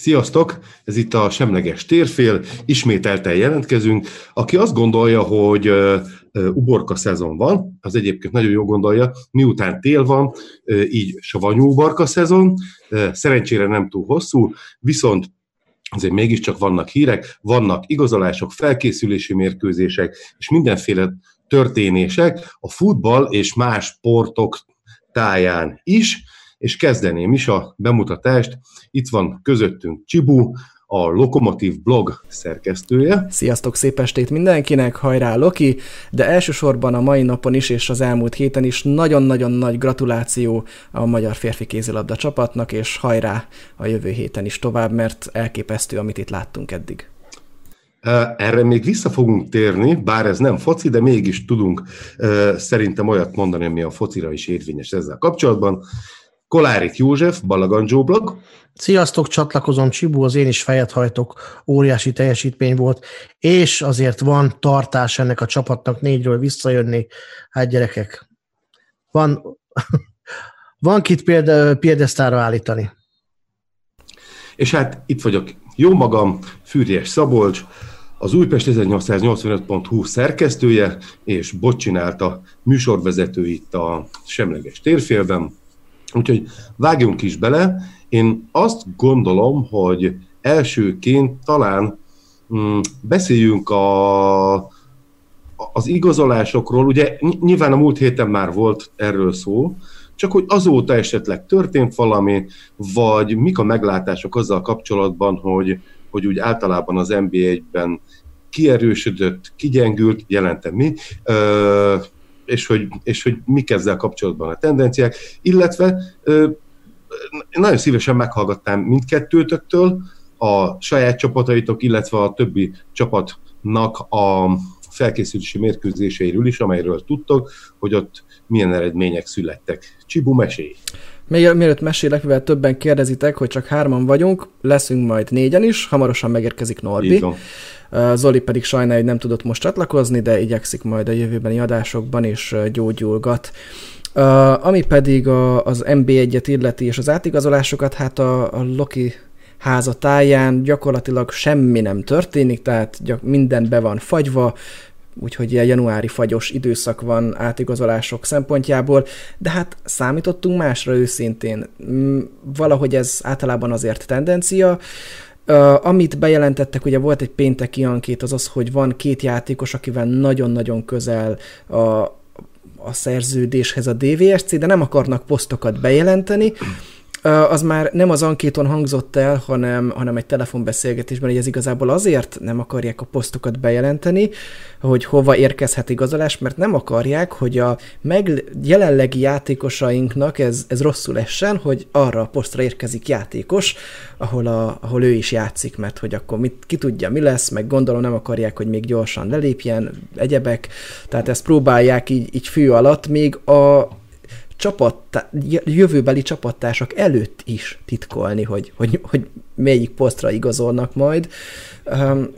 Sziasztok! Ez itt a Semleges Térfél, ismételten jelentkezünk. Aki azt gondolja, hogy uborka szezon van, az egyébként nagyon jó gondolja, miután tél van, így savanyú uborka szezon, szerencsére nem túl hosszú, viszont azért mégiscsak vannak hírek, vannak igazolások, felkészülési mérkőzések, és mindenféle történések a futball és más sportok táján is, és kezdeném is a bemutatást. Itt van közöttünk Csibu, a Lokomotív blog szerkesztője. Sziasztok, szép estét mindenkinek, hajrá Loki, de elsősorban a mai napon is és az elmúlt héten is nagyon-nagyon nagy gratuláció a magyar férfi kézilabda csapatnak, és hajrá a jövő héten is tovább, mert elképesztő, amit itt láttunk eddig. Erre még vissza fogunk térni, bár ez nem foci, de mégis tudunk szerintem olyat mondani, ami a focira is érvényes ezzel kapcsolatban. Kolárik József, Balagan Blog. Sziasztok, csatlakozom Csibu, az én is fejet hajtok, óriási teljesítmény volt, és azért van tartás ennek a csapatnak négyről visszajönni. Hát gyerekek, van, van kit példa, példesztára állítani. És hát itt vagyok, jó magam, Fűries Szabolcs, az Újpest 1885.hu szerkesztője, és bocsinált a műsorvezető itt a Semleges térfélben. Úgyhogy vágjunk is bele. Én azt gondolom, hogy elsőként talán mm, beszéljünk a, az igazolásokról. Ugye nyilván a múlt héten már volt erről szó, csak hogy azóta esetleg történt valami, vagy mik a meglátások azzal kapcsolatban, hogy, hogy úgy általában az NBA-ben kierősödött, kigyengült, jelentem mi, és hogy, és hogy mik ezzel kapcsolatban a tendenciák, illetve nagyon szívesen meghallgattam mindkettőtöktől a saját csapataitok, illetve a többi csapatnak a felkészülési mérkőzéseiről is, amelyről tudtok, hogy ott milyen eredmények születtek. Csibu, mesélj! Még mielőtt mesélek, mivel többen kérdezitek, hogy csak hárman vagyunk, leszünk majd négyen is, hamarosan megérkezik Norbi. Zoli pedig sajnálja, hogy nem tudott most csatlakozni, de igyekszik majd a jövőbeni adásokban is gyógyulgat. Ami pedig a, az MB1-et illeti és az átigazolásokat, hát a, a Loki háza táján gyakorlatilag semmi nem történik, tehát minden be van fagyva, úgyhogy ilyen januári fagyos időszak van átigazolások szempontjából, de hát számítottunk másra őszintén. Mm, valahogy ez általában azért tendencia. Uh, amit bejelentettek, ugye volt egy pénteki ankét, az az, hogy van két játékos, akivel nagyon-nagyon közel a, a szerződéshez a DVSC, de nem akarnak posztokat bejelenteni, az már nem az ankéton hangzott el, hanem, hanem egy telefonbeszélgetésben, hogy ez igazából azért nem akarják a posztokat bejelenteni, hogy hova érkezhet igazolás, mert nem akarják, hogy a meg jelenlegi játékosainknak ez, ez rosszul essen, hogy arra a posztra érkezik játékos, ahol, a, ahol ő is játszik, mert hogy akkor mit, ki tudja, mi lesz, meg gondolom nem akarják, hogy még gyorsan lelépjen, egyebek, tehát ezt próbálják így, így fű alatt, még a, csapat, jövőbeli csapattársak előtt is titkolni, hogy, hogy, hogy melyik posztra igazolnak majd. Um,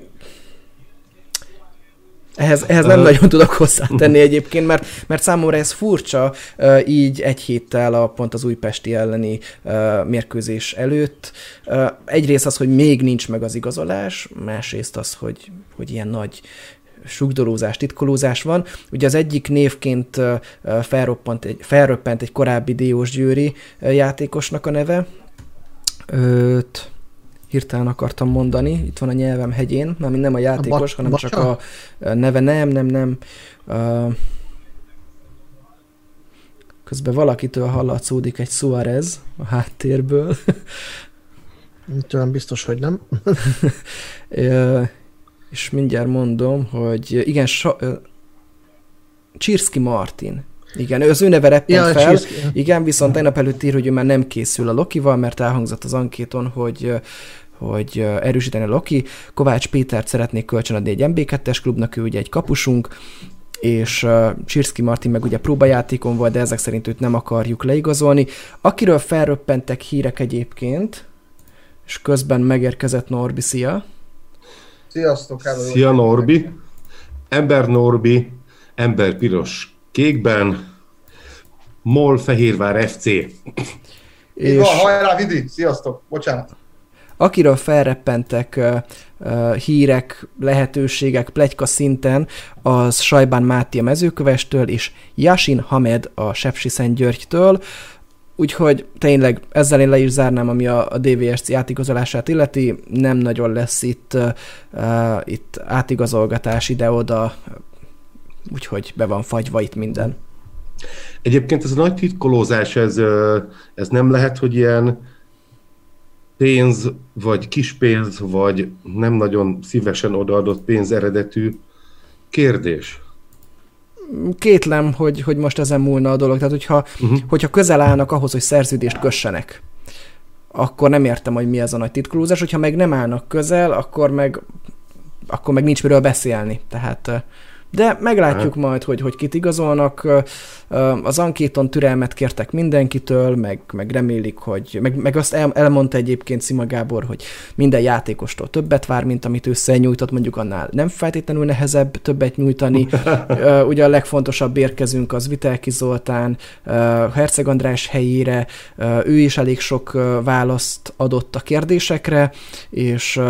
ehhez, ehhez nem nagyon tudok hozzátenni egyébként, mert, mert számomra ez furcsa, így egy héttel a pont az újpesti elleni mérkőzés előtt. Egyrészt az, hogy még nincs meg az igazolás, másrészt az, hogy, hogy ilyen nagy sugdolózás, titkolózás van. Ugye az egyik névként felroppant egy, felröppent egy korábbi Diós Győri játékosnak a neve. Őt hirtelen akartam mondani, itt van a nyelvem hegyén, mert nem a játékos, a hanem csak a neve, nem, nem, nem. Közben valakitől hallatszódik egy Suarez a háttérből. Tőlem biztos, hogy nem. és mindjárt mondom, hogy igen, so, Csirszki Martin. Igen, ő az ő neve reppent ja, fel. Csirszki. Igen, viszont tegnap előtt ír, hogy ő már nem készül a Lokival, mert elhangzott az ankéton, hogy hogy erősíteni a Loki. Kovács Pétert szeretnék kölcsönadni egy MB2-es klubnak, ő ugye egy kapusunk, és uh, Csirszki Martin meg ugye próbajátékon volt, de ezek szerint őt nem akarjuk leigazolni. Akiről felröppentek hírek egyébként, és közben megérkezett Norbi, szia! Sziasztok, hello. Szia Norbi! Ember Norbi, ember piros kékben, MOL Fehérvár FC. És... van, hajrá Vidi, sziasztok, bocsánat. akiről felreppentek hírek, lehetőségek, plegyka szinten, az Sajbán Máté a mezőkövestől, és Yasin Hamed a Sepsi Györgytől, Úgyhogy tényleg ezzel én le is zárnám, ami a, a DVSC átigazolását illeti. Nem nagyon lesz itt, uh, itt átigazolgatás ide-oda, úgyhogy be van fagyva itt minden. Egyébként ez a nagy titkolózás, ez, ez nem lehet, hogy ilyen pénz, vagy kispénz, vagy nem nagyon szívesen odaadott pénz eredetű kérdés kétlem, hogy, hogy most ezen múlna a dolog. Tehát, hogyha, uh-huh. hogyha közel állnak ahhoz, hogy szerződést kössenek, akkor nem értem, hogy mi ez a nagy titkolózás. Hogyha meg nem állnak közel, akkor meg, akkor meg nincs miről beszélni. Tehát de meglátjuk Aha. majd, hogy, hogy kit igazolnak. Az ankéton türelmet kértek mindenkitől, meg, meg remélik, hogy, meg, meg azt el, elmondta egyébként Szima Gábor, hogy minden játékostól többet vár, mint amit összenyújtott, mondjuk annál nem feltétlenül nehezebb többet nyújtani. Ugye a legfontosabb érkezünk az Vitelki Zoltán, Herceg András helyére, ő is elég sok választ adott a kérdésekre, és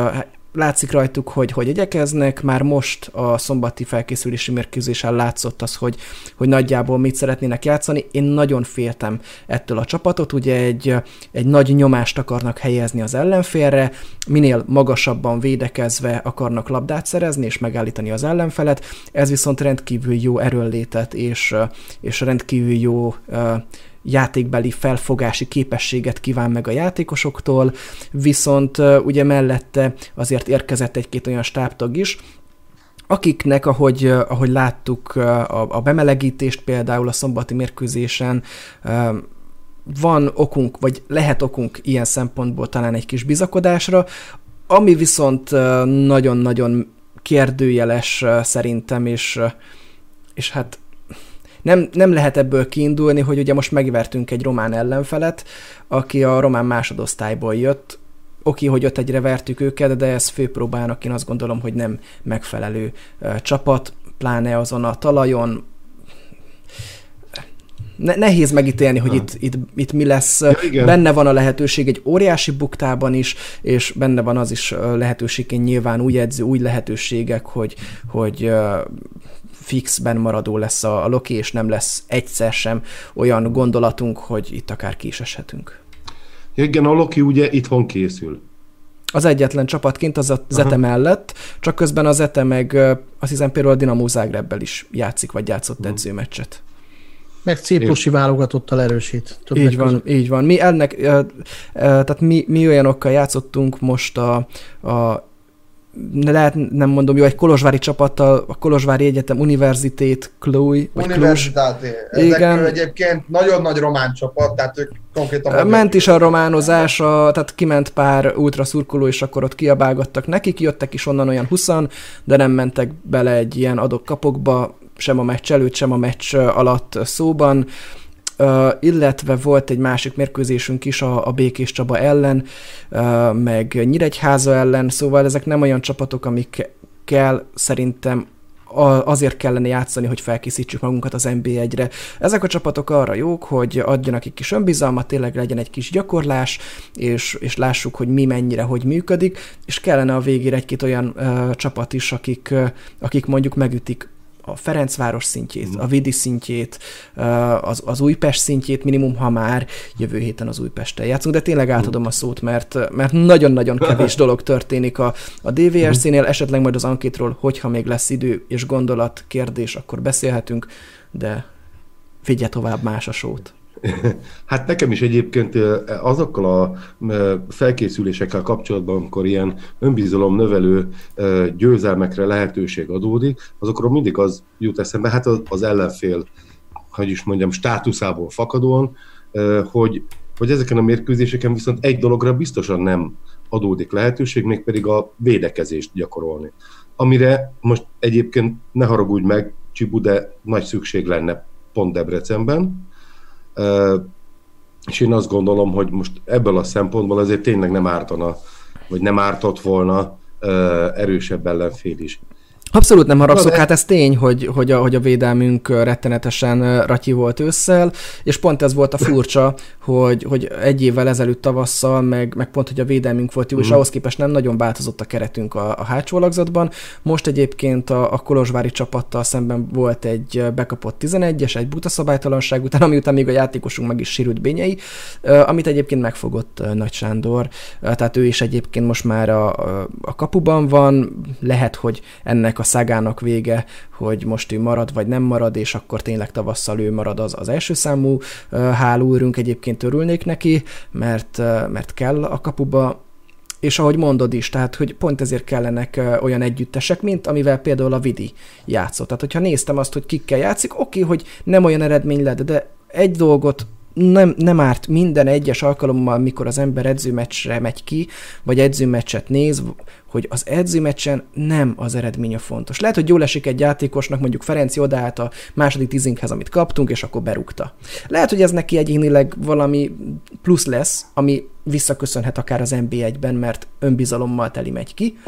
látszik rajtuk, hogy, hogy egyekeznek, már most a szombati felkészülési mérkőzésen látszott az, hogy, hogy nagyjából mit szeretnének játszani. Én nagyon féltem ettől a csapatot, ugye egy, egy nagy nyomást akarnak helyezni az ellenfélre, minél magasabban védekezve akarnak labdát szerezni és megállítani az ellenfelet, ez viszont rendkívül jó erőllétet és, és rendkívül jó játékbeli felfogási képességet kíván meg a játékosoktól, viszont ugye mellette azért érkezett egy-két olyan stábtag is, akiknek, ahogy, ahogy láttuk a, a bemelegítést például a szombati mérkőzésen, van okunk, vagy lehet okunk ilyen szempontból talán egy kis bizakodásra, ami viszont nagyon-nagyon kérdőjeles szerintem, és, és hát nem, nem lehet ebből kiindulni, hogy ugye most megvertünk egy román ellenfelet, aki a román másodosztályból jött, oké, hogy ott egyre vertük őket, de ez főpróbának én azt gondolom, hogy nem megfelelő csapat, pláne azon a talajon, ne, nehéz megítélni, hogy itt, itt, itt mi lesz. Ja, benne van a lehetőség egy óriási buktában is, és benne van az is lehetőségén nyilván új edző, új lehetőségek, hogy, hogy fixben maradó lesz a, a Loki, és nem lesz egyszer sem olyan gondolatunk, hogy itt akár ki is eshetünk. Ja, igen, a Loki ugye itthon készül. Az egyetlen csapatként az a Zete Aha. mellett, csak közben a Zete meg azt hiszem például a Dinamo Zágrebbel is játszik, vagy játszott uh-huh. edzőmeccset. Meg Ciprusi válogatottal erősít. Így van, között. így van. Mi ennek, tehát mi, mi olyanokkal játszottunk most a, a lehet, nem mondom, jó, egy kolozsvári csapattal, a Kolozsvári Egyetem Universitét, Chloe, vagy Universitáté. Igen. egyébként nagyon nagy román csapat, tehát ők konkrétan... Ment is a románozás, a, tehát kiment pár ultra szurkoló, és akkor ott kiabálgattak nekik, jöttek is onnan olyan 20 de nem mentek bele egy ilyen adok-kapokba, sem a meccs előtt, sem a meccs alatt szóban illetve volt egy másik mérkőzésünk is a, a Békés Csaba ellen, meg Nyíregyháza ellen, szóval ezek nem olyan csapatok, amikkel szerintem azért kellene játszani, hogy felkészítsük magunkat az NB1-re. Ezek a csapatok arra jók, hogy adjanak egy kis önbizalmat, tényleg legyen egy kis gyakorlás, és, és lássuk, hogy mi mennyire, hogy működik, és kellene a végére egy-két olyan uh, csapat is, akik, uh, akik mondjuk megütik a Ferencváros szintjét, a Vidi szintjét, az, az Újpest szintjét, minimum, ha már jövő héten az Újpesttel játszunk, de tényleg átadom a szót, mert, mert nagyon-nagyon kevés dolog történik a, a DVRC-nél, esetleg majd az ankétról, hogyha még lesz idő és gondolat, kérdés, akkor beszélhetünk, de vigye tovább más a sót. Hát nekem is egyébként azokkal a felkészülésekkel kapcsolatban, amikor ilyen önbizalom növelő győzelmekre lehetőség adódik, azokról mindig az jut eszembe, hát az ellenfél, hogy is mondjam, státuszából fakadóan, hogy, hogy ezeken a mérkőzéseken viszont egy dologra biztosan nem adódik lehetőség, mégpedig a védekezést gyakorolni. Amire most egyébként ne haragudj meg, Csibu, de nagy szükség lenne pont Debrecenben, és én azt gondolom, hogy most ebből a szempontból azért tényleg nem ártana, vagy nem ártott volna erősebb ellenfél is. Abszolút nem haragszok, hát ez tény, hogy, hogy, a, hogy a védelmünk rettenetesen ratyi volt ősszel, és pont ez volt a furcsa, hogy, hogy egy évvel ezelőtt tavasszal, meg, meg pont, hogy a védelmünk volt jó, uh-huh. és mhm. ahhoz képest nem nagyon változott a keretünk a, a hátsó alakzatban. Most egyébként a, a Kolozsvári csapattal szemben volt egy bekapott 11-es, egy buta szabálytalanság után, ami után még a játékosunk meg is sérült bényei, amit egyébként megfogott Nagy Sándor, tehát ő is egyébként most már a, a kapuban van, lehet, hogy ennek a szágának vége, hogy most ő marad vagy nem marad, és akkor tényleg tavasszal ő marad az, az első számú hálóőrünk, egyébként örülnék neki, mert, mert kell a kapuba, és ahogy mondod is, tehát hogy pont ezért kellenek olyan együttesek, mint amivel például a Vidi játszott. Tehát, hogyha néztem azt, hogy kikkel játszik, oké, hogy nem olyan eredmény lett, de egy dolgot nem, nem árt minden egyes alkalommal, mikor az ember edzőmeccsre megy ki, vagy edzőmeccset néz, hogy az edzőmeccsen nem az eredmény a fontos. Lehet, hogy jól esik egy játékosnak, mondjuk Ferenci odaállt a második tízinkhez, amit kaptunk, és akkor berúgta. Lehet, hogy ez neki egyénileg valami plusz lesz, ami visszaköszönhet akár az NB1-ben, mert önbizalommal teli megy ki,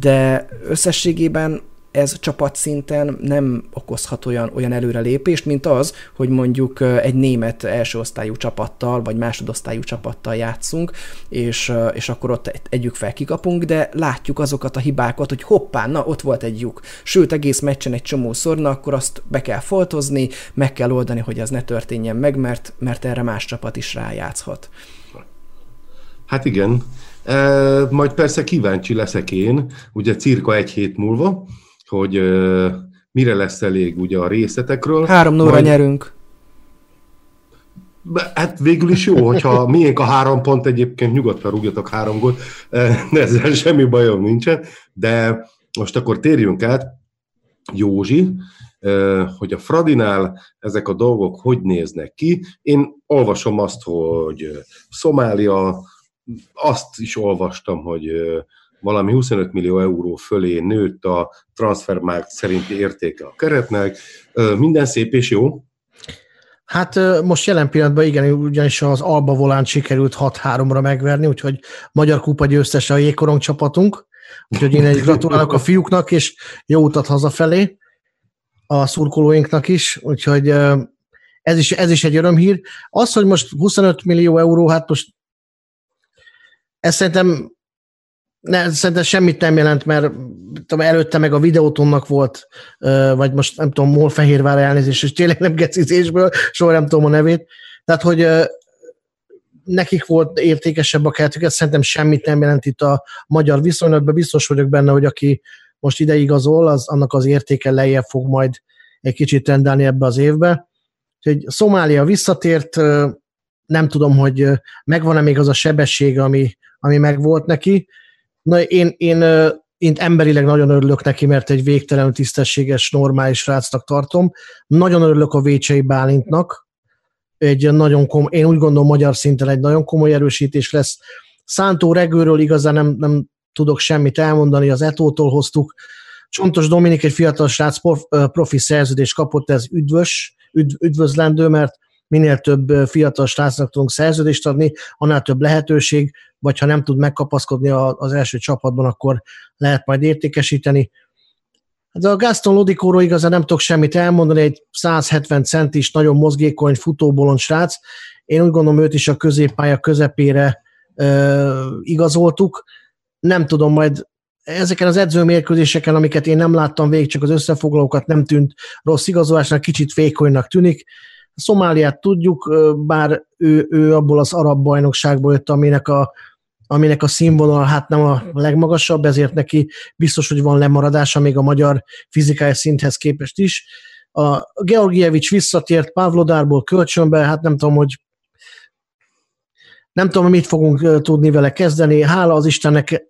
de összességében ez csapatszinten nem okozhat olyan, olyan előrelépést, mint az, hogy mondjuk egy német első osztályú csapattal, vagy másodosztályú csapattal játszunk, és, és akkor ott együk fel kikapunk, de látjuk azokat a hibákat, hogy hoppá, na, ott volt egy lyuk. Sőt, egész meccsen egy csomó szorna, akkor azt be kell foltozni, meg kell oldani, hogy ez ne történjen meg, mert, mert erre más csapat is rájátszhat. Hát igen, e, majd persze kíváncsi leszek én, ugye cirka egy hét múlva, hogy mire lesz elég ugye a részletekről. Három nóra Majd... nyerünk. Hát végül is jó, hogyha miénk a három pont, egyébként nyugodtan rúgjatok három gólt, ezzel semmi bajom nincsen, de most akkor térjünk át Józsi, hogy a Fradinál ezek a dolgok hogy néznek ki. Én olvasom azt, hogy Szomália, azt is olvastam, hogy valami 25 millió euró fölé nőtt a transfermarkt szerinti értéke a keretnek. Minden szép és jó. Hát most jelen pillanatban igen, ugyanis az Alba Volán sikerült 6-3-ra megverni, úgyhogy Magyar Kupa győztes a jégkorong csapatunk, úgyhogy én egy gratulálok a fiúknak, és jó utat hazafelé a szurkolóinknak is, úgyhogy ez is, ez is egy örömhír. Az, hogy most 25 millió euró, hát most ez szerintem ne, szerintem semmit nem jelent, mert tudom, előtte meg a videótonnak volt, vagy most nem tudom, MOL Fehérvár elnézés, és tényleg nem gecizésből, soha nem tudom a nevét. Tehát, hogy nekik volt értékesebb a keretüket, szerintem semmit nem jelent itt a magyar viszonylatban. Biztos vagyok benne, hogy aki most ide igazol, az, annak az értéke lejjebb fog majd egy kicsit rendelni ebbe az évbe. Úgyhogy Szomália visszatért, nem tudom, hogy megvan-e még az a sebesség, ami, ami megvolt neki, Na, én, én, én emberileg nagyon örülök neki, mert egy végtelenül tisztességes, normális srácnak tartom. Nagyon örülök a Vécsei Bálintnak. Egy nagyon kom- én úgy gondolom, magyar szinten egy nagyon komoly erősítés lesz. Szántó Regőről igazán nem, nem tudok semmit elmondani, az Etótól hoztuk. Csontos Dominik egy fiatal srác profi szerződést kapott, ez üdvös, üdv, üdvözlendő, mert minél több fiatal srácnak tudunk szerződést adni, annál több lehetőség, vagy ha nem tud megkapaszkodni az első csapatban, akkor lehet majd értékesíteni. De a Gaston Lodikóról igazán nem tudok semmit elmondani, egy 170 centis, nagyon mozgékony, futóbolond srác. Én úgy gondolom, őt is a középpálya közepére ö, igazoltuk. Nem tudom, majd ezeken az edzőmérkőzéseken, amiket én nem láttam végig, csak az összefoglalókat nem tűnt rossz igazolásnak, kicsit vékonynak tűnik. Szomáliát tudjuk, bár ő, ő abból az arab bajnokságból jött, aminek a, aminek a színvonal hát nem a legmagasabb, ezért neki biztos, hogy van lemaradása még a magyar fizikai szinthez képest is. A Georgievics visszatért Pavlodárból kölcsönbe, hát nem tudom, hogy nem tudom, mit fogunk tudni vele kezdeni. Hála az Istennek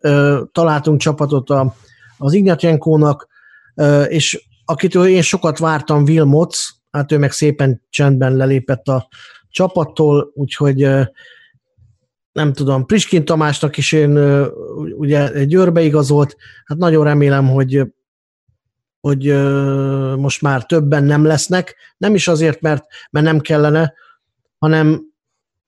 találtunk csapatot a, az Ignatjenkónak, és akitől én sokat vártam, Vilmoc, hát ő meg szépen csendben lelépett a csapattól, úgyhogy nem tudom, Priskin Tamásnak is én ugye Győrbe igazolt, hát nagyon remélem, hogy hogy most már többen nem lesznek, nem is azért, mert, mert nem kellene, hanem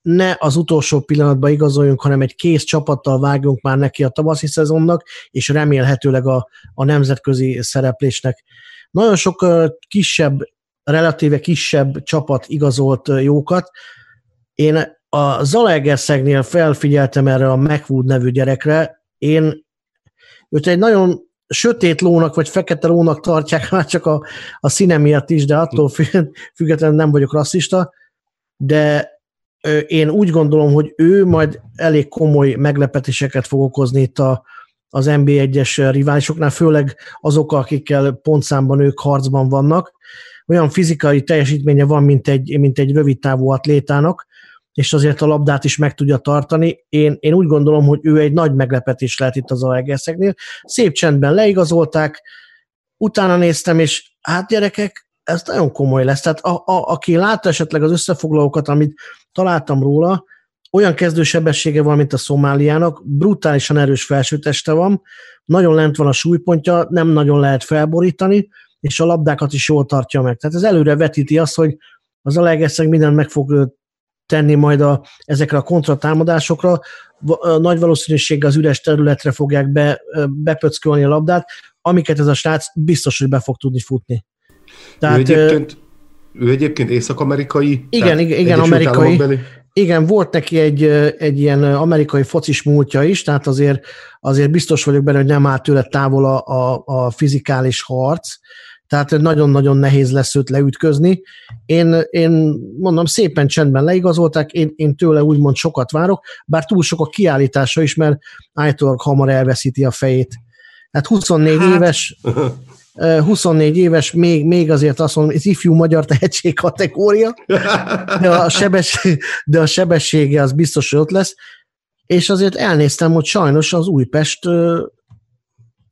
ne az utolsó pillanatban igazoljunk, hanem egy kész csapattal vágjunk már neki a tavaszi szezonnak, és remélhetőleg a, a nemzetközi szereplésnek. Nagyon sok kisebb, relatíve kisebb csapat igazolt jókat. Én a Zalaegerszegnél felfigyeltem erre a McWood nevű gyerekre. Én őt egy nagyon sötét lónak, vagy fekete lónak tartják, már csak a, a színe miatt is, de attól függetlenül nem vagyok rasszista, de én úgy gondolom, hogy ő majd elég komoly meglepetéseket fog okozni itt a, az NB1-es riválisoknál, főleg azok, akikkel pontszámban ők harcban vannak. Olyan fizikai teljesítménye van, mint egy, mint egy rövid távú atlétának, és azért a labdát is meg tudja tartani. Én, én úgy gondolom, hogy ő egy nagy meglepetés lehet itt az Alegerszegnél. Szép csendben leigazolták, utána néztem, és hát gyerekek, ez nagyon komoly lesz. Tehát a, a, aki látta esetleg az összefoglalókat, amit találtam róla, olyan kezdősebessége van, mint a Szomáliának, brutálisan erős felsőteste van, nagyon lent van a súlypontja, nem nagyon lehet felborítani, és a labdákat is jól tartja meg. Tehát ez előre vetíti azt, hogy az a legeszeg mindent meg fog tenni majd a, ezekre a kontratámadásokra, nagy valószínűséggel az üres területre fogják be, bepöckölni a labdát, amiket ez a srác biztos, hogy be fog tudni futni. Tehát, ő egyébként, ő egyébként észak-amerikai? Igen, igen, igen amerikai. Igen, volt neki egy, egy ilyen amerikai focis múltja is, tehát azért, azért biztos vagyok benne, hogy nem áll tőle távol a, a, a fizikális harc, tehát nagyon-nagyon nehéz lesz őt leütközni. Én, én mondom, szépen csendben leigazolták, én, én tőle úgymond sokat várok, bár túl sok a kiállítása is, mert állítólag hamar elveszíti a fejét. Hát 24 hát. éves, 24 éves, még, még azért azt mondom, ez ifjú magyar tehetség kategória, de a, sebesség, de a sebessége az biztos, hogy ott lesz. És azért elnéztem, hogy sajnos az Újpest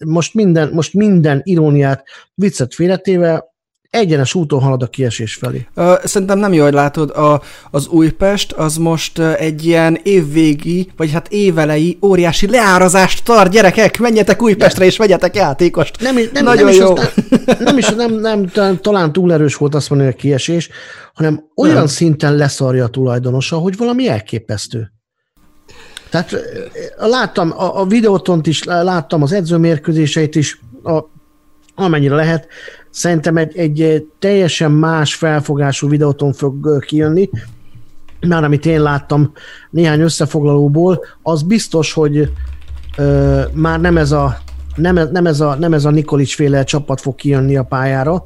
most minden, most minden iróniát, viccet félretéve egyenes úton halad a kiesés felé. Szerintem nem jó, hogy látod, a, az Újpest az most egy ilyen évvégi, vagy hát évelei óriási leárazást tart, gyerekek, menjetek Újpestre és vegyetek játékost. Nem, nem, Nagyon nem jó. Is nem, nem is, nem, nem, talán túl erős volt azt mondani, a kiesés, hanem olyan nem. szinten leszarja a tulajdonosa, hogy valami elképesztő. Tehát láttam a, a videótont is, láttam az edzőmérkőzéseit is, a, amennyire lehet, Szerintem egy, egy teljesen más felfogású videóton fog kijönni, már amit én láttam néhány összefoglalóból, az biztos, hogy ö, már nem ez a nem, nem, ez a, nem ez a Nikolics féle csapat fog kijönni a pályára,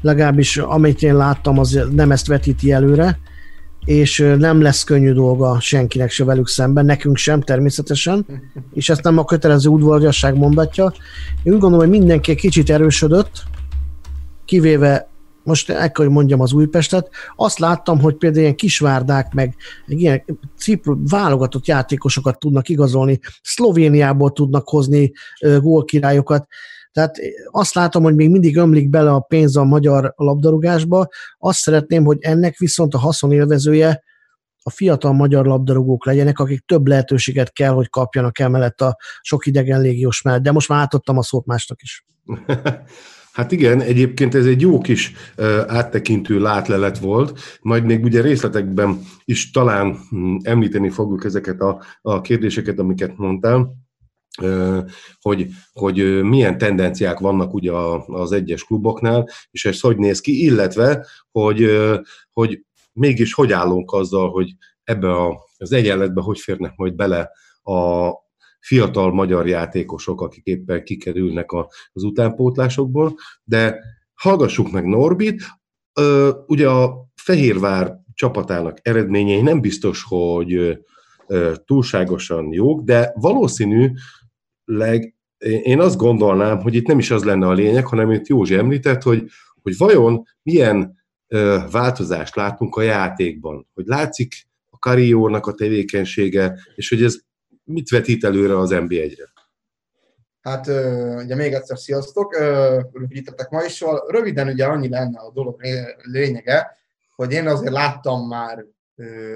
legalábbis amit én láttam, az nem ezt vetíti előre, és nem lesz könnyű dolga senkinek se velük szemben, nekünk sem természetesen, és ezt nem a kötelező udvariasság mondatja. Én úgy gondolom, hogy mindenki egy kicsit erősödött, kivéve most ekkor mondjam az Újpestet, azt láttam, hogy például ilyen kisvárdák, meg ilyen cipru, válogatott játékosokat tudnak igazolni, Szlovéniából tudnak hozni gólkirályokat, tehát azt látom, hogy még mindig ömlik bele a pénz a magyar labdarúgásba, azt szeretném, hogy ennek viszont a haszonélvezője a fiatal magyar labdarúgók legyenek, akik több lehetőséget kell, hogy kapjanak emellett a sok idegen légiós mellett. De most már átadtam a szót másnak is. Hát igen, egyébként ez egy jó kis áttekintő látlelet volt, majd még ugye részletekben is talán hm, említeni fogjuk ezeket a, a kérdéseket, amiket mondtál, hogy, hogy milyen tendenciák vannak ugye az egyes kluboknál, és ez hogy néz ki, illetve, hogy, hogy mégis hogy állunk azzal, hogy ebbe az egyenletbe hogy férnek majd bele a, fiatal magyar játékosok, akik éppen kikerülnek az utánpótlásokból, de hallgassuk meg Norbit, ugye a Fehérvár csapatának eredményei nem biztos, hogy túlságosan jók, de valószínűleg én azt gondolnám, hogy itt nem is az lenne a lényeg, hanem itt Józsi említett, hogy, hogy vajon milyen változást látunk a játékban, hogy látszik a Kariónak a tevékenysége, és hogy ez mit vetít előre az NB1-re? Hát ugye még egyszer sziasztok, rövidítettek ma is, szóval röviden ugye annyi lenne a dolog lényege, hogy én azért láttam már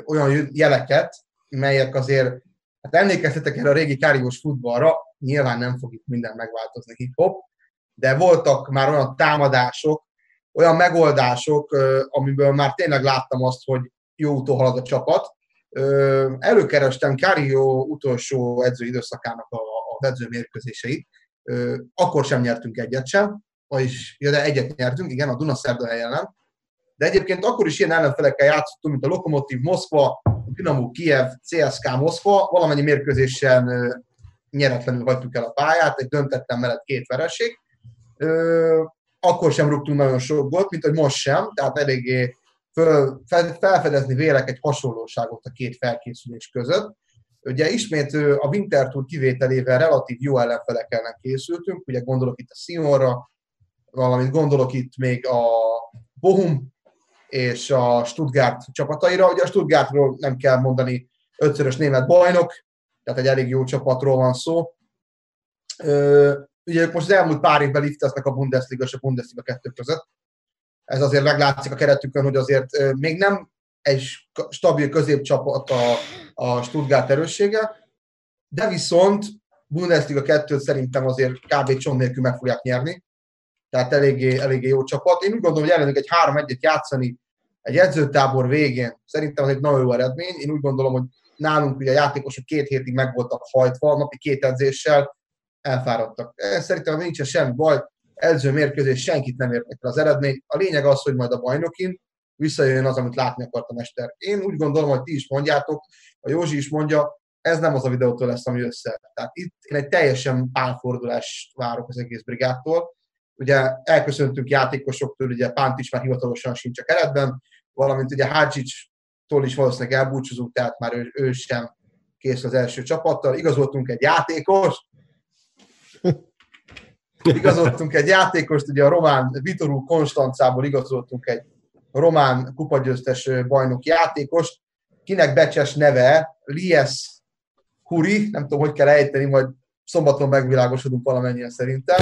olyan jeleket, melyek azért, hát emlékeztetek erre a régi káriós futballra, nyilván nem fog itt minden megváltozni hip-hop, de voltak már olyan támadások, olyan megoldások, amiből már tényleg láttam azt, hogy jó úton halad a csapat, Előkerestem Cario utolsó edző időszakának a, edzőmérkőzéseit, akkor sem nyertünk egyet sem, vagyis, ja, de egyet nyertünk, igen, a Dunaszerdahely ellen, de egyébként akkor is ilyen ellenfelekkel játszottunk, mint a Lokomotív Moszkva, a Dinamo Kiev, CSK Moszkva, valamennyi mérkőzésen nyeretlenül hagytuk el a pályát, egy döntetlen mellett két vereség. Akkor sem rúgtunk nagyon sok gólt, mint hogy most sem, tehát eléggé föl, felfedezni vélek egy hasonlóságot a két felkészülés között. Ugye ismét a Winter Tour kivételével relatív jó ellenfelek ellen készültünk, ugye gondolok itt a Sionra, valamint gondolok itt még a Bohum és a Stuttgart csapataira. Ugye a Stuttgartról nem kell mondani, ötszörös német bajnok, tehát egy elég jó csapatról van szó. Ugye most az elmúlt pár évben lifteznek a Bundesliga és a Bundesliga kettő között. Ez azért meglátszik a keretükön, hogy azért még nem egy stabil középcsapat a, a Stuttgart erőssége, de viszont Bundesliga 2 szerintem azért kb. cson nélkül meg fogják nyerni. Tehát eléggé, eléggé jó csapat. Én úgy gondolom, hogy ellenük egy 3-1-et játszani egy edzőtábor végén, szerintem az egy nagyon jó eredmény. Én úgy gondolom, hogy nálunk ugye a játékosok két hétig meg voltak hajtva, napi két edzéssel elfáradtak. Szerintem nincs semmi baj, edző mérkőzés senkit nem értek az eredmény. A lényeg az, hogy majd a bajnokin visszajön az, amit látni akart a mester. Én úgy gondolom, hogy ti is mondjátok, a Józsi is mondja, ez nem az a videótól lesz, ami össze. Tehát itt én egy teljesen pálfordulást várok az egész brigádtól. Ugye elköszöntünk játékosoktól, ugye Pánt is már hivatalosan sincs a keretben, valamint ugye Hácsics-tól is valószínűleg elbúcsúzunk, tehát már ő, ő sem kész az első csapattal. Igazoltunk egy játékos, igazoltunk egy játékost, ugye a román Vitorú Konstancából igazoltunk egy román kupagyőztes bajnok játékost, kinek becses neve Lies Huri, nem tudom, hogy kell ejteni, majd szombaton megvilágosodunk valamennyien szerintem.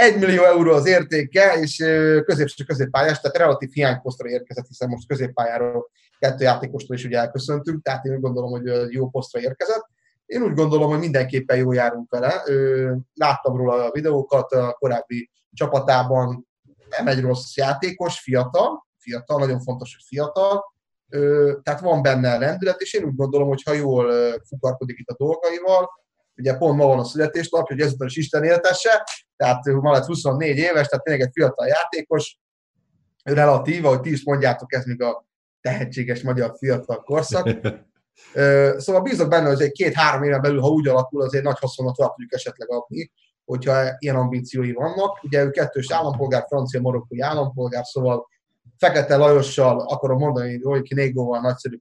Egy millió euró az értéke, és középső középpályás, tehát relatív hiányposztra érkezett, hiszen most középpályáról kettő játékostól is ugye elköszöntünk, tehát én úgy gondolom, hogy jó posztra érkezett. Én úgy gondolom, hogy mindenképpen jó járunk vele. Láttam róla a videókat a korábbi csapatában, nem egy rossz játékos, fiatal, fiatal, nagyon fontos, hogy fiatal, tehát van benne lendület, és én úgy gondolom, hogy ha jól fukarkodik itt a dolgaival, ugye pont ma van a születésnapja, hogy ezután is Isten éltesse, tehát ma lett 24 éves, tehát tényleg egy fiatal játékos, relatív, ahogy ti is mondjátok, ez még a tehetséges magyar fiatal korszak. Szóval bízok benne, hogy egy két-három éven belül, ha úgy alakul, azért nagy haszonat tovább tudjuk esetleg adni, hogyha ilyen ambíciói vannak. Ugye ő kettős állampolgár, francia, marokkói állampolgár, szóval Fekete Lajossal akarom mondani, hogy ki Négóval nagyszerű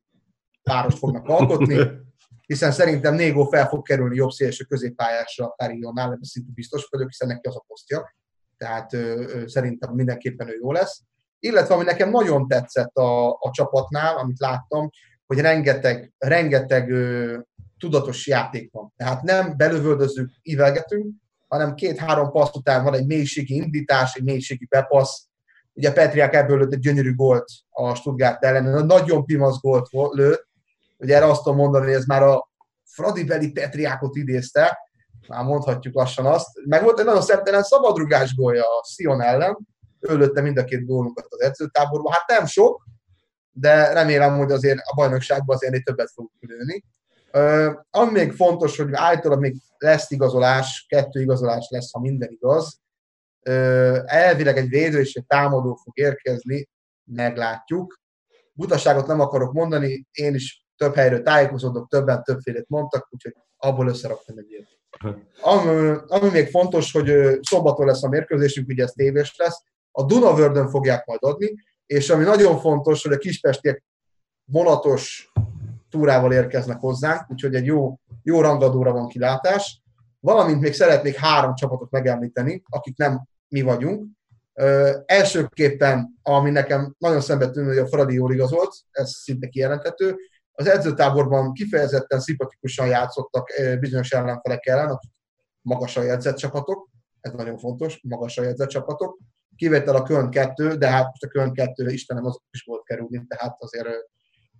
páros fognak alkotni, hiszen szerintem Négó fel fog kerülni jobb szélső középpályásra Carillonnál, ebben szintű biztos vagyok, hiszen neki az a posztja. Tehát ö, ö, szerintem mindenképpen ő jó lesz. Illetve ami nekem nagyon tetszett a, a csapatnál, amit láttam, hogy rengeteg, rengeteg ö, tudatos játék van. Tehát nem belövöldözünk, ívelgetünk, hanem két-három passz után van egy mélységi indítás, egy mélységi bepassz. Ugye Petriák ebből lőtt egy gyönyörű gólt a Stuttgart ellen, nagyon pimasz gólt lőtt. Ugye erre azt tudom mondani, hogy ez már a Fradi beli Petriákot idézte, már mondhatjuk lassan azt. Meg volt egy nagyon szemtelen szabadrugás gólja a Sion ellen, ő lőtte mind a két gólunkat az edzőtáborban. Hát nem sok, de remélem, hogy azért a bajnokságban azért egy többet fogunk lőni. Uh, ami még fontos, hogy általában még lesz igazolás, kettő igazolás lesz, ha minden igaz. Uh, elvileg egy védő és egy támadó fog érkezni, meglátjuk. Butaságot nem akarok mondani, én is több helyről tájékozódok, többen többfélét mondtak, úgyhogy abból összeraktam egy ilyet. Ami, ami még fontos, hogy szombaton lesz a mérkőzésünk, ugye ez tévés lesz, a Dunavördön fogják majd adni, és ami nagyon fontos, hogy a kispestiek vonatos túrával érkeznek hozzánk, úgyhogy egy jó, jó rangadóra van kilátás. Valamint még szeretnék három csapatot megemlíteni, akik nem mi vagyunk. Ö, elsőképpen, ami nekem nagyon szembe tűnő, hogy a Fradi jól igazolt, ez szinte kijelentető. Az edzőtáborban kifejezetten szimpatikusan játszottak bizonyos ellenfelek ellen, akik magasan jegyzett csapatok, ez nagyon fontos, magasan jegyzett csapatok. Kivétel a Köln 2, de hát most a Köln 2, Istenem, az is volt kerülni, tehát azért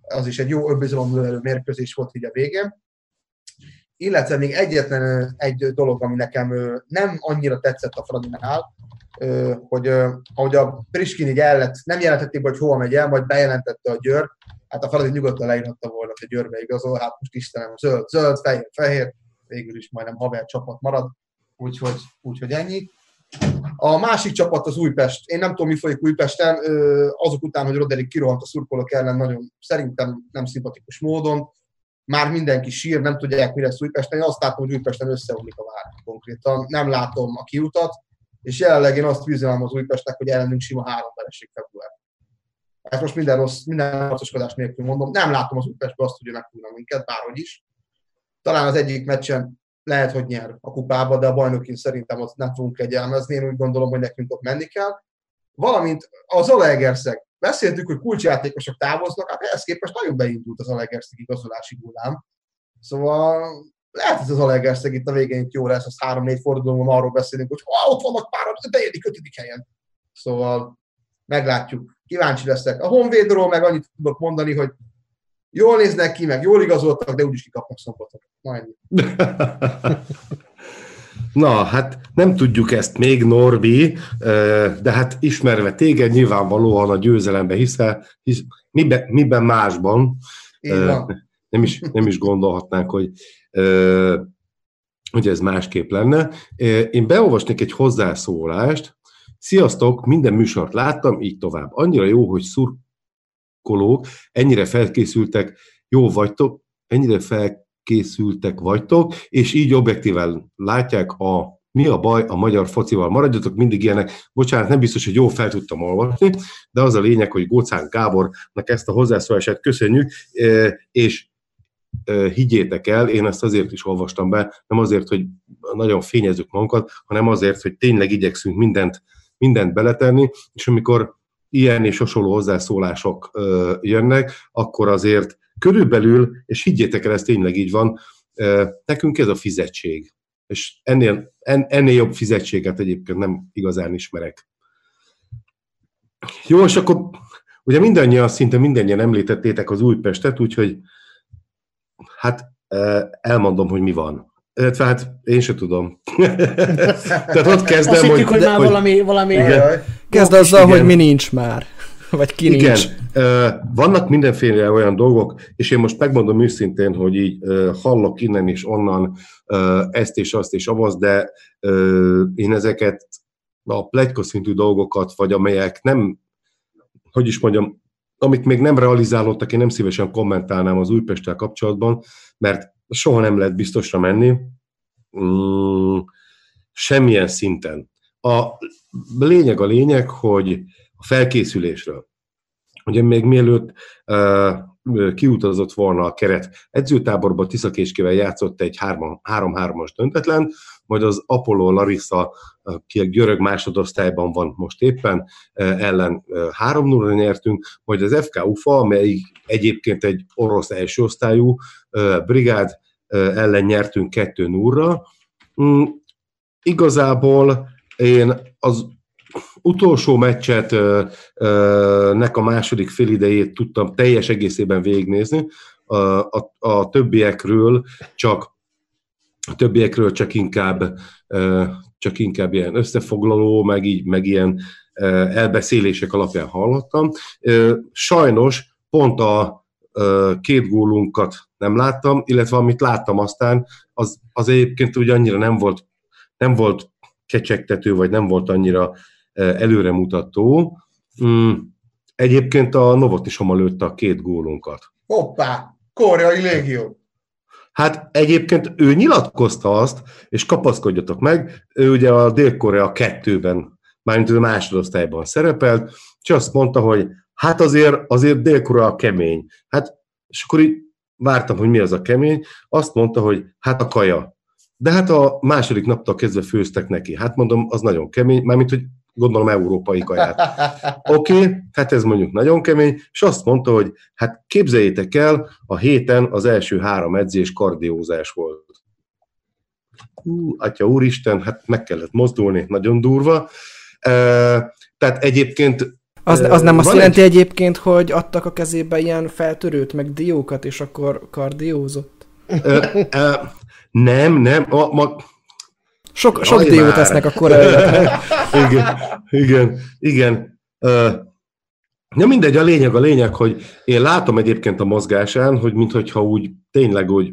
az is egy jó önbizalomnövelő mérkőzés volt így a végén. Illetve még egyetlen egy dolog, ami nekem nem annyira tetszett a Fradinál, hogy ahogy a Priskin így el nem jelentették hogy hova megy el, majd bejelentette a Győr, hát a Fradi nyugodtan leírhatta volna, hogy Győrbe igazol, hát most Istenem, zöld, zöld, fehér, fehér, végül is majdnem haver csapat marad, úgyhogy, úgyhogy ennyi. A másik csapat az Újpest. Én nem tudom, mi folyik Újpesten, azok után, hogy Roderick kirohant a szurkolók ellen, nagyon szerintem nem szimpatikus módon. Már mindenki sír, nem tudják, mi lesz Újpesten. Én azt látom, hogy Újpesten összeomlik a vár konkrétan. Nem látom a kiutat, és jelenleg én azt üzenem az Újpestnek, hogy ellenünk sima három vereség február. Ezt most minden rossz, minden harcoskodás nélkül mondom. Nem látom az Újpestben azt, hogy megfújna minket, bárhogy is. Talán az egyik meccsen lehet, hogy nyer a kupába, de a bajnokin szerintem azt nem fogunk kegyelmezni. Én úgy gondolom, hogy nekünk ott menni kell. Valamint az Alegerszeg. Beszéltük, hogy kulcsjátékosok távoznak, hát ehhez képest nagyon beindult az Alegerszeg igazolási hullám. Szóval lehet, hogy az Alegerszeg itt a végén itt jó lesz, az három-négy fordulóban arról beszélünk, hogy ha ott vannak pár, a negyedik, ötödik helyen. Szóval meglátjuk. Kíváncsi leszek. A Honvédról meg annyit tudok mondani, hogy jól néznek ki, meg jól igazoltak, de úgyis kikapnak szombaton. Majd. Na, hát nem tudjuk ezt még, Norbi, de hát ismerve téged, nyilvánvalóan a győzelembe hiszel, hisz, miben, miben másban. Nem is, nem is gondolhatnánk, hogy, hogy ez másképp lenne. Én beolvasnék egy hozzászólást. Sziasztok, minden műsort láttam, így tovább. Annyira jó, hogy szurkolók ennyire felkészültek, jó vagytok, ennyire felkészültek vagytok, és így objektíven látják a mi a baj a magyar focival? Maradjatok mindig ilyenek. Bocsánat, nem biztos, hogy jól fel tudtam olvasni, de az a lényeg, hogy Gócán Gábornak ezt a hozzászólását köszönjük, és higgyétek el, én ezt azért is olvastam be, nem azért, hogy nagyon fényezzük magunkat, hanem azért, hogy tényleg igyekszünk mindent, mindent beletenni, és amikor ilyen és hasonló hozzászólások jönnek, akkor azért körülbelül, és higgyétek el, ez tényleg így van, nekünk ez a fizetség. És ennél, en, ennél jobb fizetséget egyébként nem igazán ismerek. Jó, és akkor ugye mindannyian, szinte mindannyian említettétek az Újpestet, úgyhogy Hát elmondom, hogy mi van. Illetve hát én se tudom. Tehát ott kezdem, Azt hogy... hogy már hogy, valami... valami igen. Kezd azzal, igen. hogy mi nincs már. Vagy ki igen. nincs. Vannak mindenféle olyan dolgok, és én most megmondom őszintén, hogy így hallok innen és onnan ezt és azt és avaz, de én ezeket a plegyka szintű dolgokat, vagy amelyek nem, hogy is mondjam, amik még nem realizálódtak, én nem szívesen kommentálnám az Újpesttel kapcsolatban, mert soha nem lehet biztosra menni, mm, semmilyen szinten. A lényeg a lényeg, hogy a felkészülésről. Ugye még mielőtt uh, kiutazott volna a keret edzőtáborba, Tiszakéskével játszott egy 3-3-as döntetlen, majd az Apollo Larissa, aki a görög másodosztályban van most éppen, ellen 3-0-ra nyertünk, majd az FK UFA, amely egyébként egy orosz első osztályú brigád ellen nyertünk 2-0-ra. Mm, igazából én az utolsó meccset nek a második félidejét tudtam teljes egészében végignézni, a, a, a többiekről csak a többiekről csak inkább, csak inkább ilyen összefoglaló, meg így, meg ilyen elbeszélések alapján hallottam. Sajnos pont a két gólunkat nem láttam, illetve amit láttam aztán, az, az egyébként úgy annyira nem volt, nem volt kecsegtető, vagy nem volt annyira előremutató. Mm, egyébként a Novot is lőtte a két gólunkat. Hoppá! Koreai légió! Hát egyébként ő nyilatkozta azt, és kapaszkodjatok meg, ő ugye a Dél-Korea kettőben, mármint a másodosztályban szerepelt, és azt mondta, hogy hát azért, azért Dél-Korea kemény. Hát, és akkor így vártam, hogy mi az a kemény, azt mondta, hogy hát a kaja. De hát a második naptól kezdve főztek neki. Hát mondom, az nagyon kemény, mármint, hogy gondolom európai kaját. Oké, okay, hát ez mondjuk nagyon kemény, és azt mondta, hogy hát képzeljétek el, a héten az első három edzés kardiózás volt. Hú, atya úristen, hát meg kellett mozdulni, nagyon durva. E, tehát egyébként az, az nem azt jelenti egy... egyébként, hogy adtak a kezébe ilyen feltörőt, meg diókat, és akkor kardiózott? E, e, nem, nem. A, ma, Sok, sok diót tesznek akkor igen, igen, igen. Ja mindegy, a lényeg a lényeg, hogy én látom egyébként a mozgásán, hogy mintha úgy tényleg úgy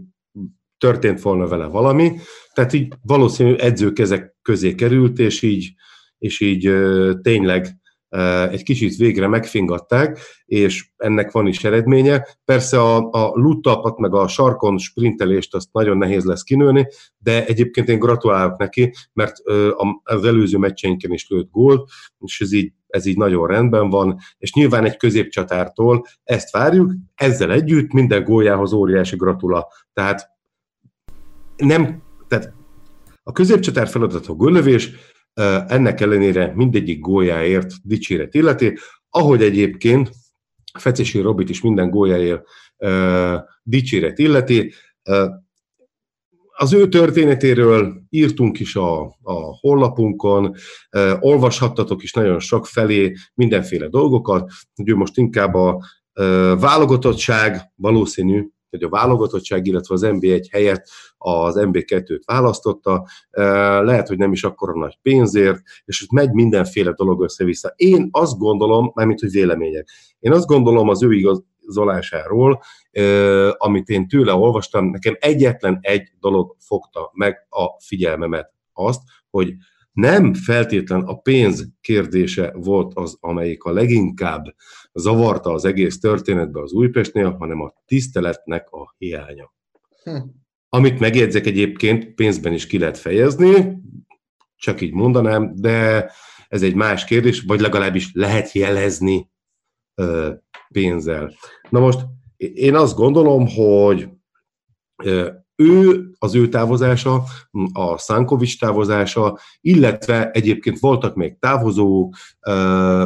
történt volna vele valami, tehát így valószínű edzőkezek közé került, és így, és így tényleg egy kicsit végre megfingatták, és ennek van is eredménye. Persze a, a luttapat meg a sarkon sprintelést azt nagyon nehéz lesz kinőni, de egyébként én gratulálok neki, mert az előző meccseinken is lőtt gólt, és ez így, ez így nagyon rendben van, és nyilván egy középcsatártól ezt várjuk, ezzel együtt minden góljához óriási gratula. Tehát nem, tehát a középcsatár feladat a góllövés, ennek ellenére mindegyik góljáért dicséret illeti, ahogy egyébként Fecesi Robit is minden góljáért dicséret illeti. Az ő történetéről írtunk is a, a honlapunkon, olvashattatok is nagyon sok felé mindenféle dolgokat, hogy ő most inkább a válogatottság valószínű, hogy a válogatottság, illetve az NB1 helyett az NB2-t választotta, lehet, hogy nem is akkora nagy pénzért, és ott megy mindenféle dolog össze-vissza. Én azt gondolom, mármint, hogy vélemények, én azt gondolom az ő igazolásáról, amit én tőle olvastam, nekem egyetlen egy dolog fogta meg a figyelmemet, azt, hogy nem feltétlen a pénz kérdése volt az, amelyik a leginkább zavarta az egész történetbe az Újpestnél, hanem a tiszteletnek a hiánya. Hm. Amit megjegyzek egyébként, pénzben is ki lehet fejezni, csak így mondanám, de ez egy más kérdés, vagy legalábbis lehet jelezni ö, pénzzel. Na most én azt gondolom, hogy ö, ő, az ő távozása, a Szánkovics távozása, illetve egyébként voltak még távozók,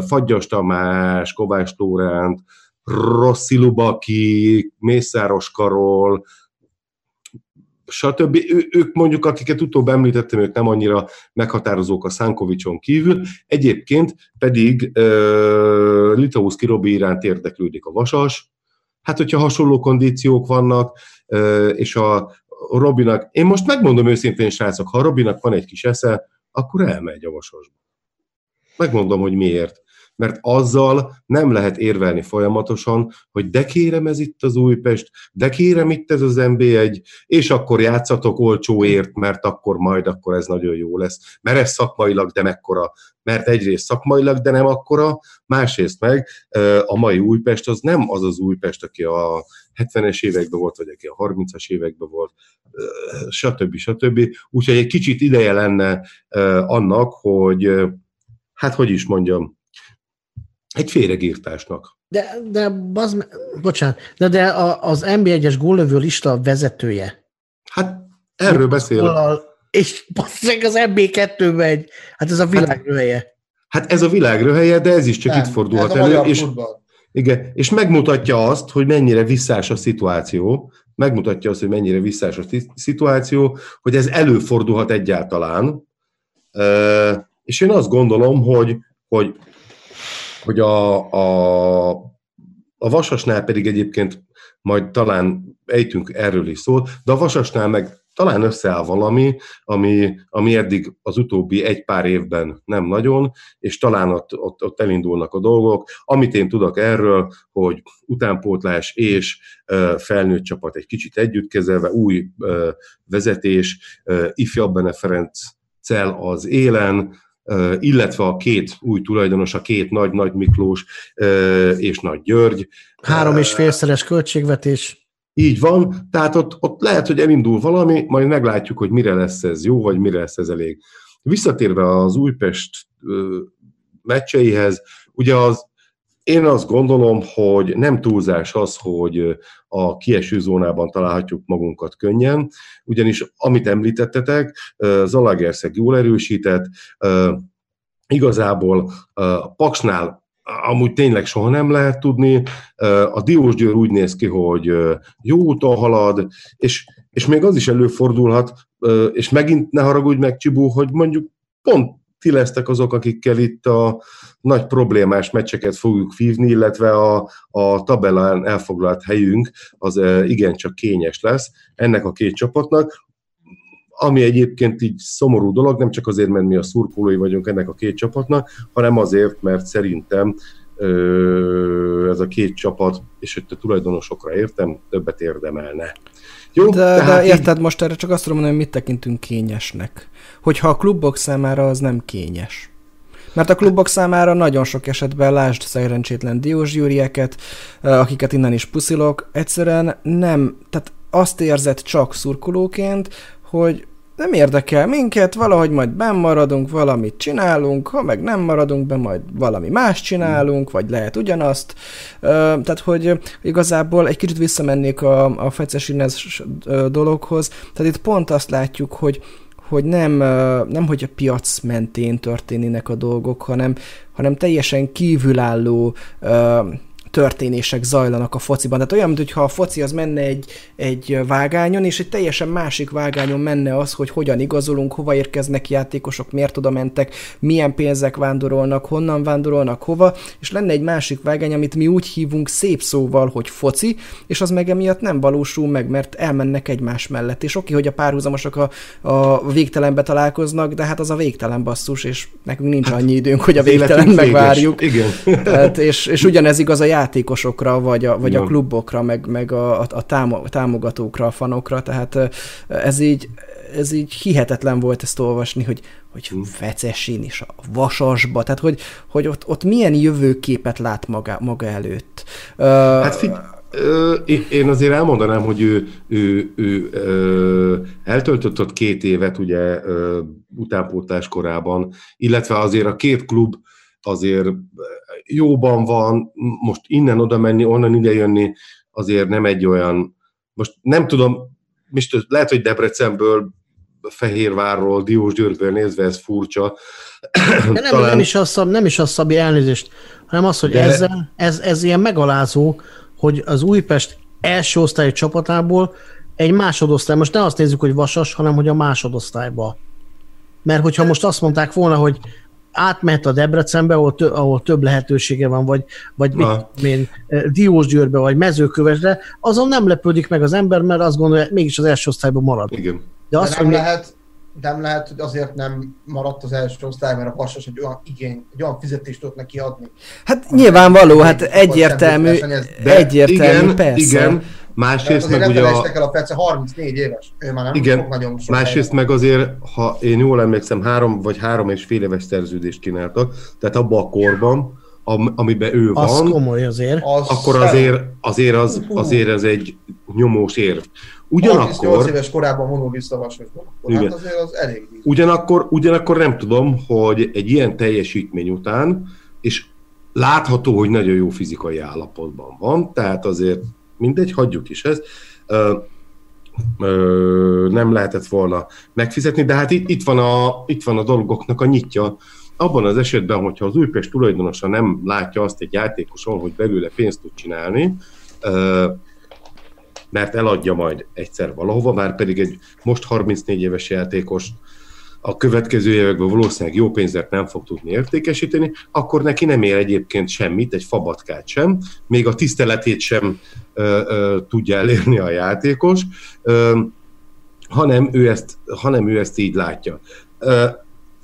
Fagyas Tamás, Kovács Lóránt, Rossi Lubaki, Mészáros Karol, stb. Ő, ők mondjuk, akiket utóbb említettem, ők nem annyira meghatározók a Szánkovicson kívül, egyébként pedig uh, Litauszki Robi iránt érdeklődik a Vasas, hát hogyha hasonló kondíciók vannak, és a Robinak, én most megmondom őszintén, srácok, ha a Robinak van egy kis esze, akkor elmegy a vasasba. Megmondom, hogy miért. Mert azzal nem lehet érvelni folyamatosan, hogy de kérem ez itt az Újpest, de kérem itt ez az MB1, és akkor játszatok olcsóért, mert akkor majd akkor ez nagyon jó lesz. Mert ez szakmailag, de mekkora. Mert egyrészt szakmailag, de nem akkora, másrészt meg a mai Újpest az nem az az Újpest, aki a 70-es években volt, vagy aki a 30-as években volt, stb. stb. Úgyhogy egy kicsit ideje lenne annak, hogy hát hogy is mondjam, egy féregírtásnak. De, de baz, bocsánat, de, de az NB1-es góllövő lista vezetője. Hát erről beszél. És basszeg az NB2 megy. Hát ez a világ röhelye. Hát ez a világ röhelye, de ez is csak Nem, itt fordulhat elő. És, igen, és megmutatja azt, hogy mennyire visszás a szituáció, megmutatja azt, hogy mennyire visszás a szituáció, hogy ez előfordulhat egyáltalán. És én azt gondolom, hogy, hogy, hogy a, a, a Vasasnál pedig egyébként majd talán ejtünk erről is szót, de a Vasasnál meg talán összeáll valami, ami, ami eddig az utóbbi egy pár évben nem nagyon, és talán ott, ott, ott elindulnak a dolgok. Amit én tudok erről, hogy utánpótlás és felnőtt csapat egy kicsit együtt kezelve, új vezetés, ifjabb Bene Ferenc cel az élen, illetve a két új tulajdonos, a két nagy-nagy Miklós és Nagy György. Három és félszeres költségvetés. Így van, tehát ott, ott lehet, hogy elindul valami, majd meglátjuk, hogy mire lesz ez jó, vagy mire lesz ez elég. Visszatérve az Újpest meccseihez, ugye az, én azt gondolom, hogy nem túlzás az, hogy a kieső zónában találhatjuk magunkat könnyen, ugyanis amit említettetek, Zalagerszeg jól erősített, igazából a Paksnál amúgy tényleg soha nem lehet tudni. A Diós Győr úgy néz ki, hogy jó úton halad, és, és még az is előfordulhat, és megint ne haragudj meg, Csibú, hogy mondjuk pont ti lesztek azok, akikkel itt a nagy problémás meccseket fogjuk vívni, illetve a, a tabellán elfoglalt helyünk az igencsak kényes lesz ennek a két csapatnak. ami egyébként így szomorú dolog, nem csak azért, mert mi a szurkolói vagyunk ennek a két csapatnak, hanem azért, mert szerintem ez a két csapat, és hogy a tulajdonosokra értem, többet érdemelne. Jó, de, de érted, így... most erre csak azt tudom mondani, hogy mit tekintünk kényesnek. Hogyha a klubok számára az nem kényes. Mert a klubok számára nagyon sok esetben lásd szerencsétlen Diós Gyurieket, akiket innen is puszilok, egyszerűen nem, tehát azt érzed csak szurkolóként, hogy nem érdekel minket, valahogy majd benn maradunk, valamit csinálunk, ha meg nem maradunk be, majd valami más csinálunk, vagy lehet ugyanazt. Tehát, hogy igazából egy kicsit visszamennék a, a fecesinez dologhoz, tehát itt pont azt látjuk, hogy hogy nem, nem hogy a piac mentén történnének a dolgok, hanem, hanem teljesen kívülálló történések zajlanak a fociban. Tehát olyan, mintha a foci az menne egy, egy vágányon, és egy teljesen másik vágányon menne az, hogy hogyan igazolunk, hova érkeznek játékosok, miért oda mentek, milyen pénzek vándorolnak, honnan vándorolnak, hova, és lenne egy másik vágány, amit mi úgy hívunk szép szóval, hogy foci, és az meg emiatt nem valósul meg, mert elmennek egymás mellett. És oké, hogy a párhuzamosok a, a végtelenbe találkoznak, de hát az a végtelen basszus, és nekünk nincs hát, annyi időnk, hogy a végtelen megvárjuk. Igen. Tehát, és, és ugyanez igaz a játékosokra, vagy a, vagy a klubokra, meg, meg a, a támogatókra, a fanokra, tehát ez így, ez így hihetetlen volt ezt olvasni, hogy, hogy hm. Fecesin is a Vasasba, tehát hogy, hogy ott, ott milyen jövőképet lát maga, maga előtt. Hát figyelj, én azért elmondanám, hogy ő, ő, ő, ő eltöltött ott két évet ugye utánpótlás korában, illetve azért a két klub azért jóban van, most innen oda menni, onnan ide jönni, azért nem egy olyan, most nem tudom, most lehet, hogy Debrecenből, Fehérvárról, Diós Györgből nézve ez furcsa. De nem, Talán... nem, is az, nem is az, Szabi, elnézést, hanem az, hogy De... ezzel, ez, ez ilyen megalázó, hogy az Újpest első osztályú csapatából egy másodosztály, most ne azt nézzük, hogy vasas, hanem hogy a másodosztályba. Mert hogyha most azt mondták volna, hogy átmehet a Debrecenbe, ahol, tö, ahol több lehetősége van, vagy, vagy mit én, Diósgyőrbe, vagy Mezőkövesre, azon nem lepődik meg az ember, mert azt gondolja, hogy mégis az első osztályban marad. Igen. De, azt, De nem, hogy lehet, nem lehet, hogy azért nem maradt az első osztály, mert a Vasas egy olyan igény, egy olyan fizetést tudott neki adni. Hát nyilvánvaló, hát egyértelmű, egyértelmű, igen, persze. Igen, Másrészt meg ugye a... el a Fece 34 éves, ő már nem Igen, nagyon sok másrészt meg azért, ha én jól emlékszem, három vagy három és fél éves szerződést csináltak, tehát abban a korban, amiben ő az van, komoly azért. Az akkor azért, azért, az, azért ez egy nyomós érv. Ugyanakkor... 38 éves korában vonul vissza a hát azért az elég ugyanakkor, ugyanakkor nem tudom, hogy egy ilyen teljesítmény után, és látható, hogy nagyon jó fizikai állapotban van, tehát azért mindegy, hagyjuk is ezt. Ö, ö, nem lehetett volna megfizetni, de hát itt, itt, van a, itt van a dolgoknak a nyitja. Abban az esetben, hogyha az Újpest tulajdonosa nem látja azt egy játékoson, hogy belőle pénzt tud csinálni, ö, mert eladja majd egyszer valahova, már pedig egy most 34 éves játékos a következő években valószínűleg jó pénzért nem fog tudni értékesíteni, akkor neki nem ér egyébként semmit, egy fabatkát sem, még a tiszteletét sem tudja elérni a játékos, hanem, ő ezt, hanem ő ezt így látja.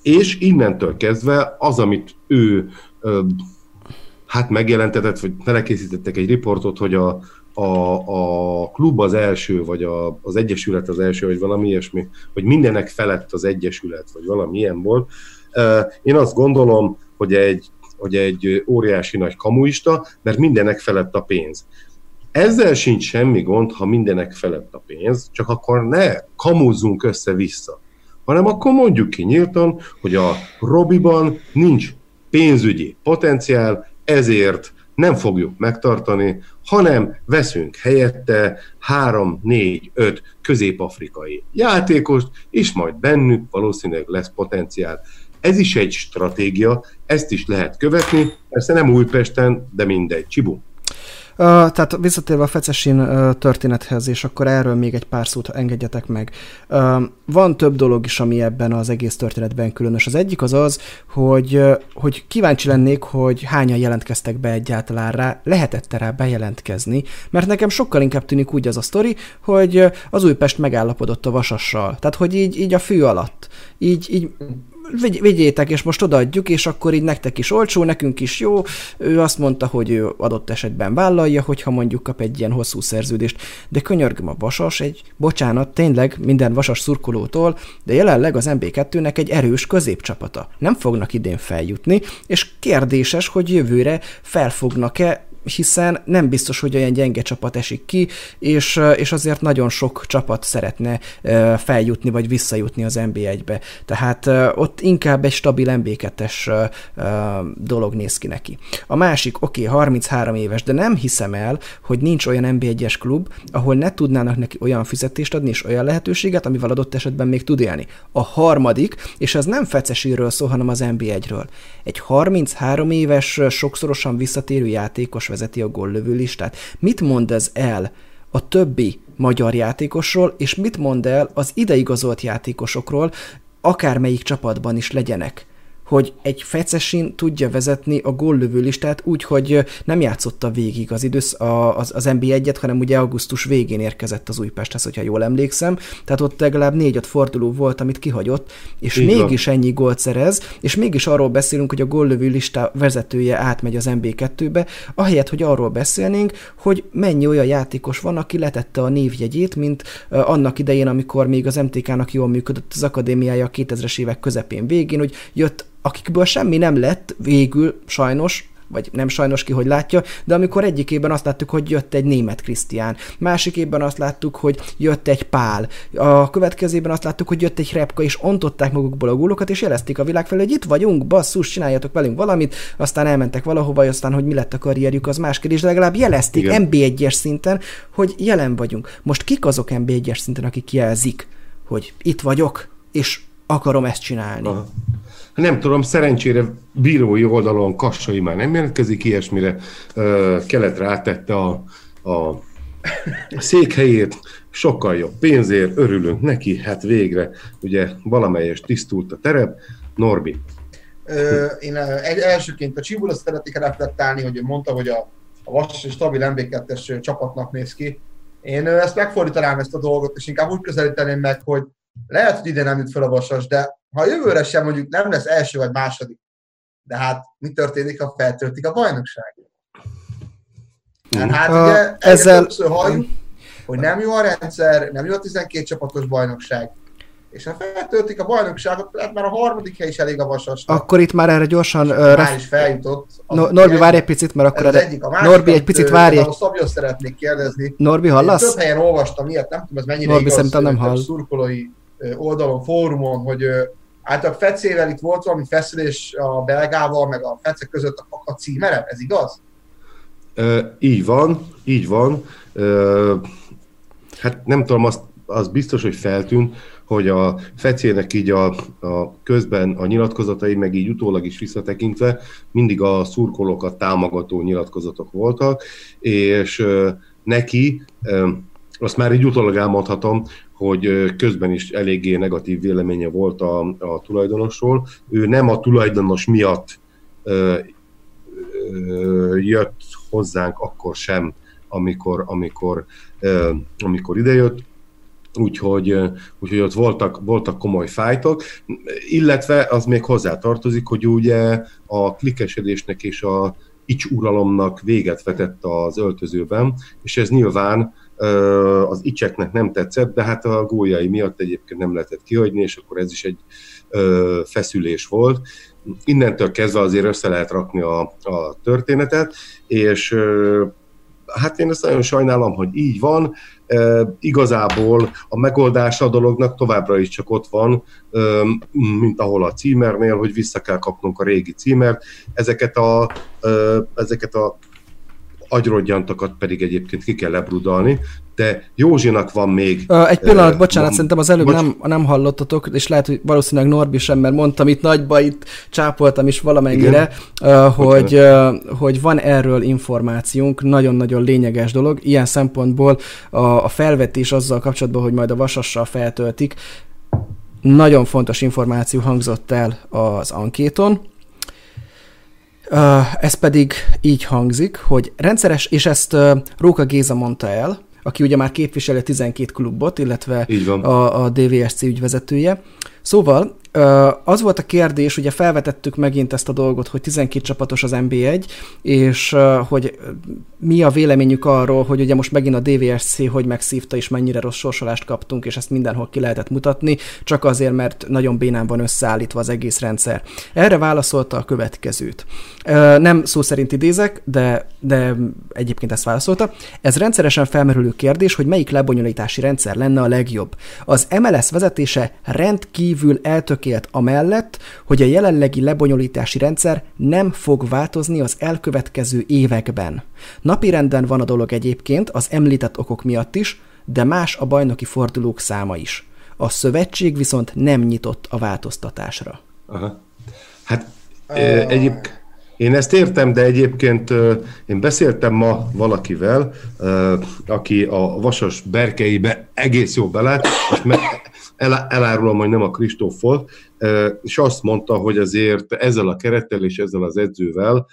És innentől kezdve az, amit ő hát megjelentetett, vagy telekészítettek egy riportot, hogy a, a, a klub az első, vagy a, az egyesület az első, vagy valami ilyesmi, hogy mindenek felett az egyesület, vagy valami ilyen volt. Én azt gondolom, hogy egy, hogy egy óriási nagy kamuista, mert mindenek felett a pénz. Ezzel sincs semmi gond, ha mindenek felett a pénz, csak akkor ne kamuzzunk össze-vissza, hanem akkor mondjuk ki nyíltan, hogy a Robiban nincs pénzügyi potenciál, ezért nem fogjuk megtartani, hanem veszünk helyette 3, 4, 5 közép-afrikai játékost, és majd bennük valószínűleg lesz potenciál. Ez is egy stratégia, ezt is lehet követni, persze nem Újpesten, de mindegy. Csibu. Tehát visszatérve a Fecesin történethez, és akkor erről még egy pár szót engedjetek meg. Van több dolog is, ami ebben az egész történetben különös. Az egyik az az, hogy, hogy kíváncsi lennék, hogy hányan jelentkeztek be egyáltalán rá, lehetett rá bejelentkezni, mert nekem sokkal inkább tűnik úgy az a sztori, hogy az Újpest megállapodott a Vasassal. Tehát, hogy így, így a fő alatt. Így, így vigy, vigyétek, és most odaadjuk, és akkor így nektek is olcsó, nekünk is jó. Ő azt mondta, hogy ő adott esetben vállalja, hogyha mondjuk kap egy ilyen hosszú szerződést. De könyörgöm, a Vasas egy, bocsánat, tényleg minden Vasas szurkolótól, de jelenleg az MB2-nek egy erős középcsapata. Nem fognak idén feljutni, és kérdéses, hogy jövőre felfognak-e hiszen nem biztos, hogy olyan gyenge csapat esik ki, és, és azért nagyon sok csapat szeretne feljutni, vagy visszajutni az NB1-be. Tehát ott inkább egy stabil NB2-es dolog néz ki neki. A másik, oké, okay, 33 éves, de nem hiszem el, hogy nincs olyan NB1-es klub, ahol ne tudnának neki olyan fizetést adni, és olyan lehetőséget, amivel adott esetben még tud élni. A harmadik, és ez nem fecesíről szól, hanem az NB1-ről. Egy 33 éves, sokszorosan visszatérő játékos vezeti a góllövő listát. Mit mond ez el a többi magyar játékosról, és mit mond el az ideigazolt játékosokról, akármelyik csapatban is legyenek? Hogy egy fecesin tudja vezetni a góllövő listát úgy, hogy nem játszotta végig az, idősz, a, az, az NB1-et, hanem ugye augusztus végén érkezett az Újpesthez, hogyha jól emlékszem. Tehát ott legalább négy-öt forduló volt, amit kihagyott, és Így mégis van. ennyi gólt szerez, és mégis arról beszélünk, hogy a góllövő lista vezetője átmegy az NB2-be, ahelyett, hogy arról beszélnénk, hogy mennyi olyan játékos van, aki letette a névjegyét, mint annak idején, amikor még az MTK-nak jól működött az akadémiája a 2000-es évek közepén végén, hogy jött akikből semmi nem lett végül, sajnos, vagy nem sajnos ki, hogy látja, de amikor egyik évben azt láttuk, hogy jött egy német Krisztián, másik évben azt láttuk, hogy jött egy Pál, a következőben azt láttuk, hogy jött egy Repka, és ontották magukból a gólokat, és jelezték a világ felé, hogy itt vagyunk, basszus, csináljatok velünk valamit, aztán elmentek valahova, aztán, hogy mi lett a karrierjük, az más kérdés, de legalább jelezték Igen. NB1-es szinten, hogy jelen vagyunk. Most kik azok NB1-es szinten, akik jelzik, hogy itt vagyok, és akarom ezt csinálni. Aha. Nem tudom, szerencsére bírói oldalon Kassai már nem jelentkezik ilyesmire. Keletre átette a, a székhelyét, sokkal jobb pénzért, örülünk neki, hát végre ugye valamelyest tisztult a terep. Norbi. Ö, én elsőként a Csibula szeretnék reflektálni, hogy mondta, hogy a, a Vas stabil MB2-es csapatnak néz ki. Én ezt megfordítanám ezt a dolgot, és inkább úgy közelíteném meg, hogy lehet, hogy ide nem jut fel a Vasas, de ha jövőre sem mondjuk nem lesz első vagy második, de hát mi történik, ha feltöltik a bajnokság? Hát, hát uh, ugye ezzel... többször halljuk, hogy nem jó a rendszer, nem jó a 12 csapatos bajnokság, és ha feltöltik a bajnokságot, lehet már a harmadik hely is elég a vasasnak. Akkor itt már erre gyorsan... Uh, már ref... is feljutott. No, Norbi, várj egy picit, mert akkor... Erre... egyik. A másik, Norbi, egy picit várj. A Szabja szeretnék kérdezni. Norbi, hallasz? Én több helyen olvastam ilyet, nem tudom, ez mennyire Norbi, igaz, nem hall. szurkolói oldalon, fórumon, hogy a Fecével itt volt valami feszülés a belgával, meg a Fecek között a, a címere, ez igaz? E, így van, így van. E, hát nem tudom, az, az biztos, hogy feltűnt, hogy a Fecének így a, a közben a nyilatkozatai, meg így utólag is visszatekintve mindig a szurkolókat támogató nyilatkozatok voltak, és neki, azt már így utólag elmondhatom, hogy közben is eléggé negatív véleménye volt a, a tulajdonosról. Ő nem a tulajdonos miatt ö, ö, jött hozzánk akkor sem, amikor, amikor, ö, amikor idejött, úgyhogy, úgyhogy ott voltak, voltak komoly fájtok, illetve az még hozzátartozik, hogy ugye a klikesedésnek és a ics uralomnak véget vetett az öltözőben, és ez nyilván az icseknek nem tetszett, de hát a gólyai miatt egyébként nem lehetett kihagyni, és akkor ez is egy feszülés volt. Innentől kezdve azért össze lehet rakni a, a történetet, és hát én ezt nagyon sajnálom, hogy így van. Igazából a megoldása a dolognak továbbra is csak ott van, mint ahol a címernél, hogy vissza kell kapnunk a régi címert. Ezeket a, ezeket a agyrodjantakat pedig egyébként ki kell lebrudalni, de Józsinak van még... Egy pillanat, uh, bocsánat, van, szerintem az előbb bocs... nem, nem hallottatok, és lehet, hogy valószínűleg Norbi sem, mert mondtam itt nagyba, itt csápoltam is valamennyire, hogy, hogy van erről információnk, nagyon-nagyon lényeges dolog, ilyen szempontból a, a felvetés azzal kapcsolatban, hogy majd a vasassal feltöltik, nagyon fontos információ hangzott el az ankéton, ez pedig így hangzik, hogy rendszeres, és ezt Róka Géza mondta el, aki ugye már képviseli a 12 klubot, illetve a, a DVSC ügyvezetője. Szóval az volt a kérdés, ugye felvetettük megint ezt a dolgot, hogy 12 csapatos az NB1, és hogy mi a véleményük arról, hogy ugye most megint a DVSC hogy megszívta, és mennyire rossz sorsolást kaptunk, és ezt mindenhol ki lehetett mutatni, csak azért, mert nagyon bénán van összeállítva az egész rendszer. Erre válaszolta a következőt. Nem szó szerint idézek, de, de egyébként ezt válaszolta. Ez rendszeresen felmerülő kérdés, hogy melyik lebonyolítási rendszer lenne a legjobb. Az MLS vezetése rendkívül eltökélt amellett, hogy a jelenlegi lebonyolítási rendszer nem fog változni az elkövetkező években. Napirenden van a dolog egyébként, az említett okok miatt is, de más a bajnoki fordulók száma is. A szövetség viszont nem nyitott a változtatásra. Aha. Hát egyébként én ezt értem, de egyébként én beszéltem ma valakivel, aki a vasas berkeibe egész jó belát, és elárulom, hogy nem a Kristóf volt, és azt mondta, hogy azért ezzel a kerettel és ezzel az edzővel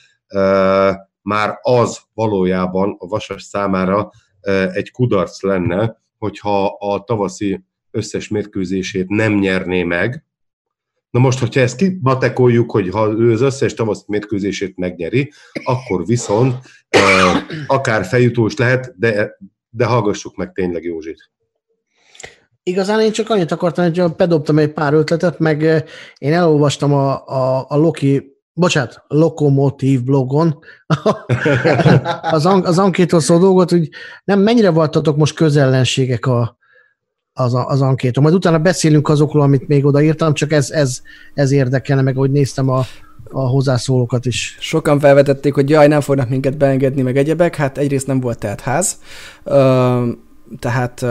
már az valójában a Vasas számára egy kudarc lenne, hogyha a tavaszi összes mérkőzését nem nyerné meg. Na most, hogyha ezt kibatekoljuk, hogy ha ő az összes tavaszi mérkőzését megnyeri, akkor viszont akár feljutós lehet, de, de hallgassuk meg tényleg Józsit. Igazán én csak annyit akartam, hogy bedobtam egy pár ötletet, meg én elolvastam a, a, a Loki bocsánat, Lokomotív blogon az, an, az ankétól szó dolgot, hogy nem mennyire voltatok most közellenségek a, az, az ankéton. Majd utána beszélünk azokról, amit még odaírtam, csak ez, ez, ez érdekelne, meg hogy néztem a, a hozzászólókat is. Sokan felvetették, hogy jaj, nem fognak minket beengedni, meg egyebek. Hát egyrészt nem volt tehát ház, tehát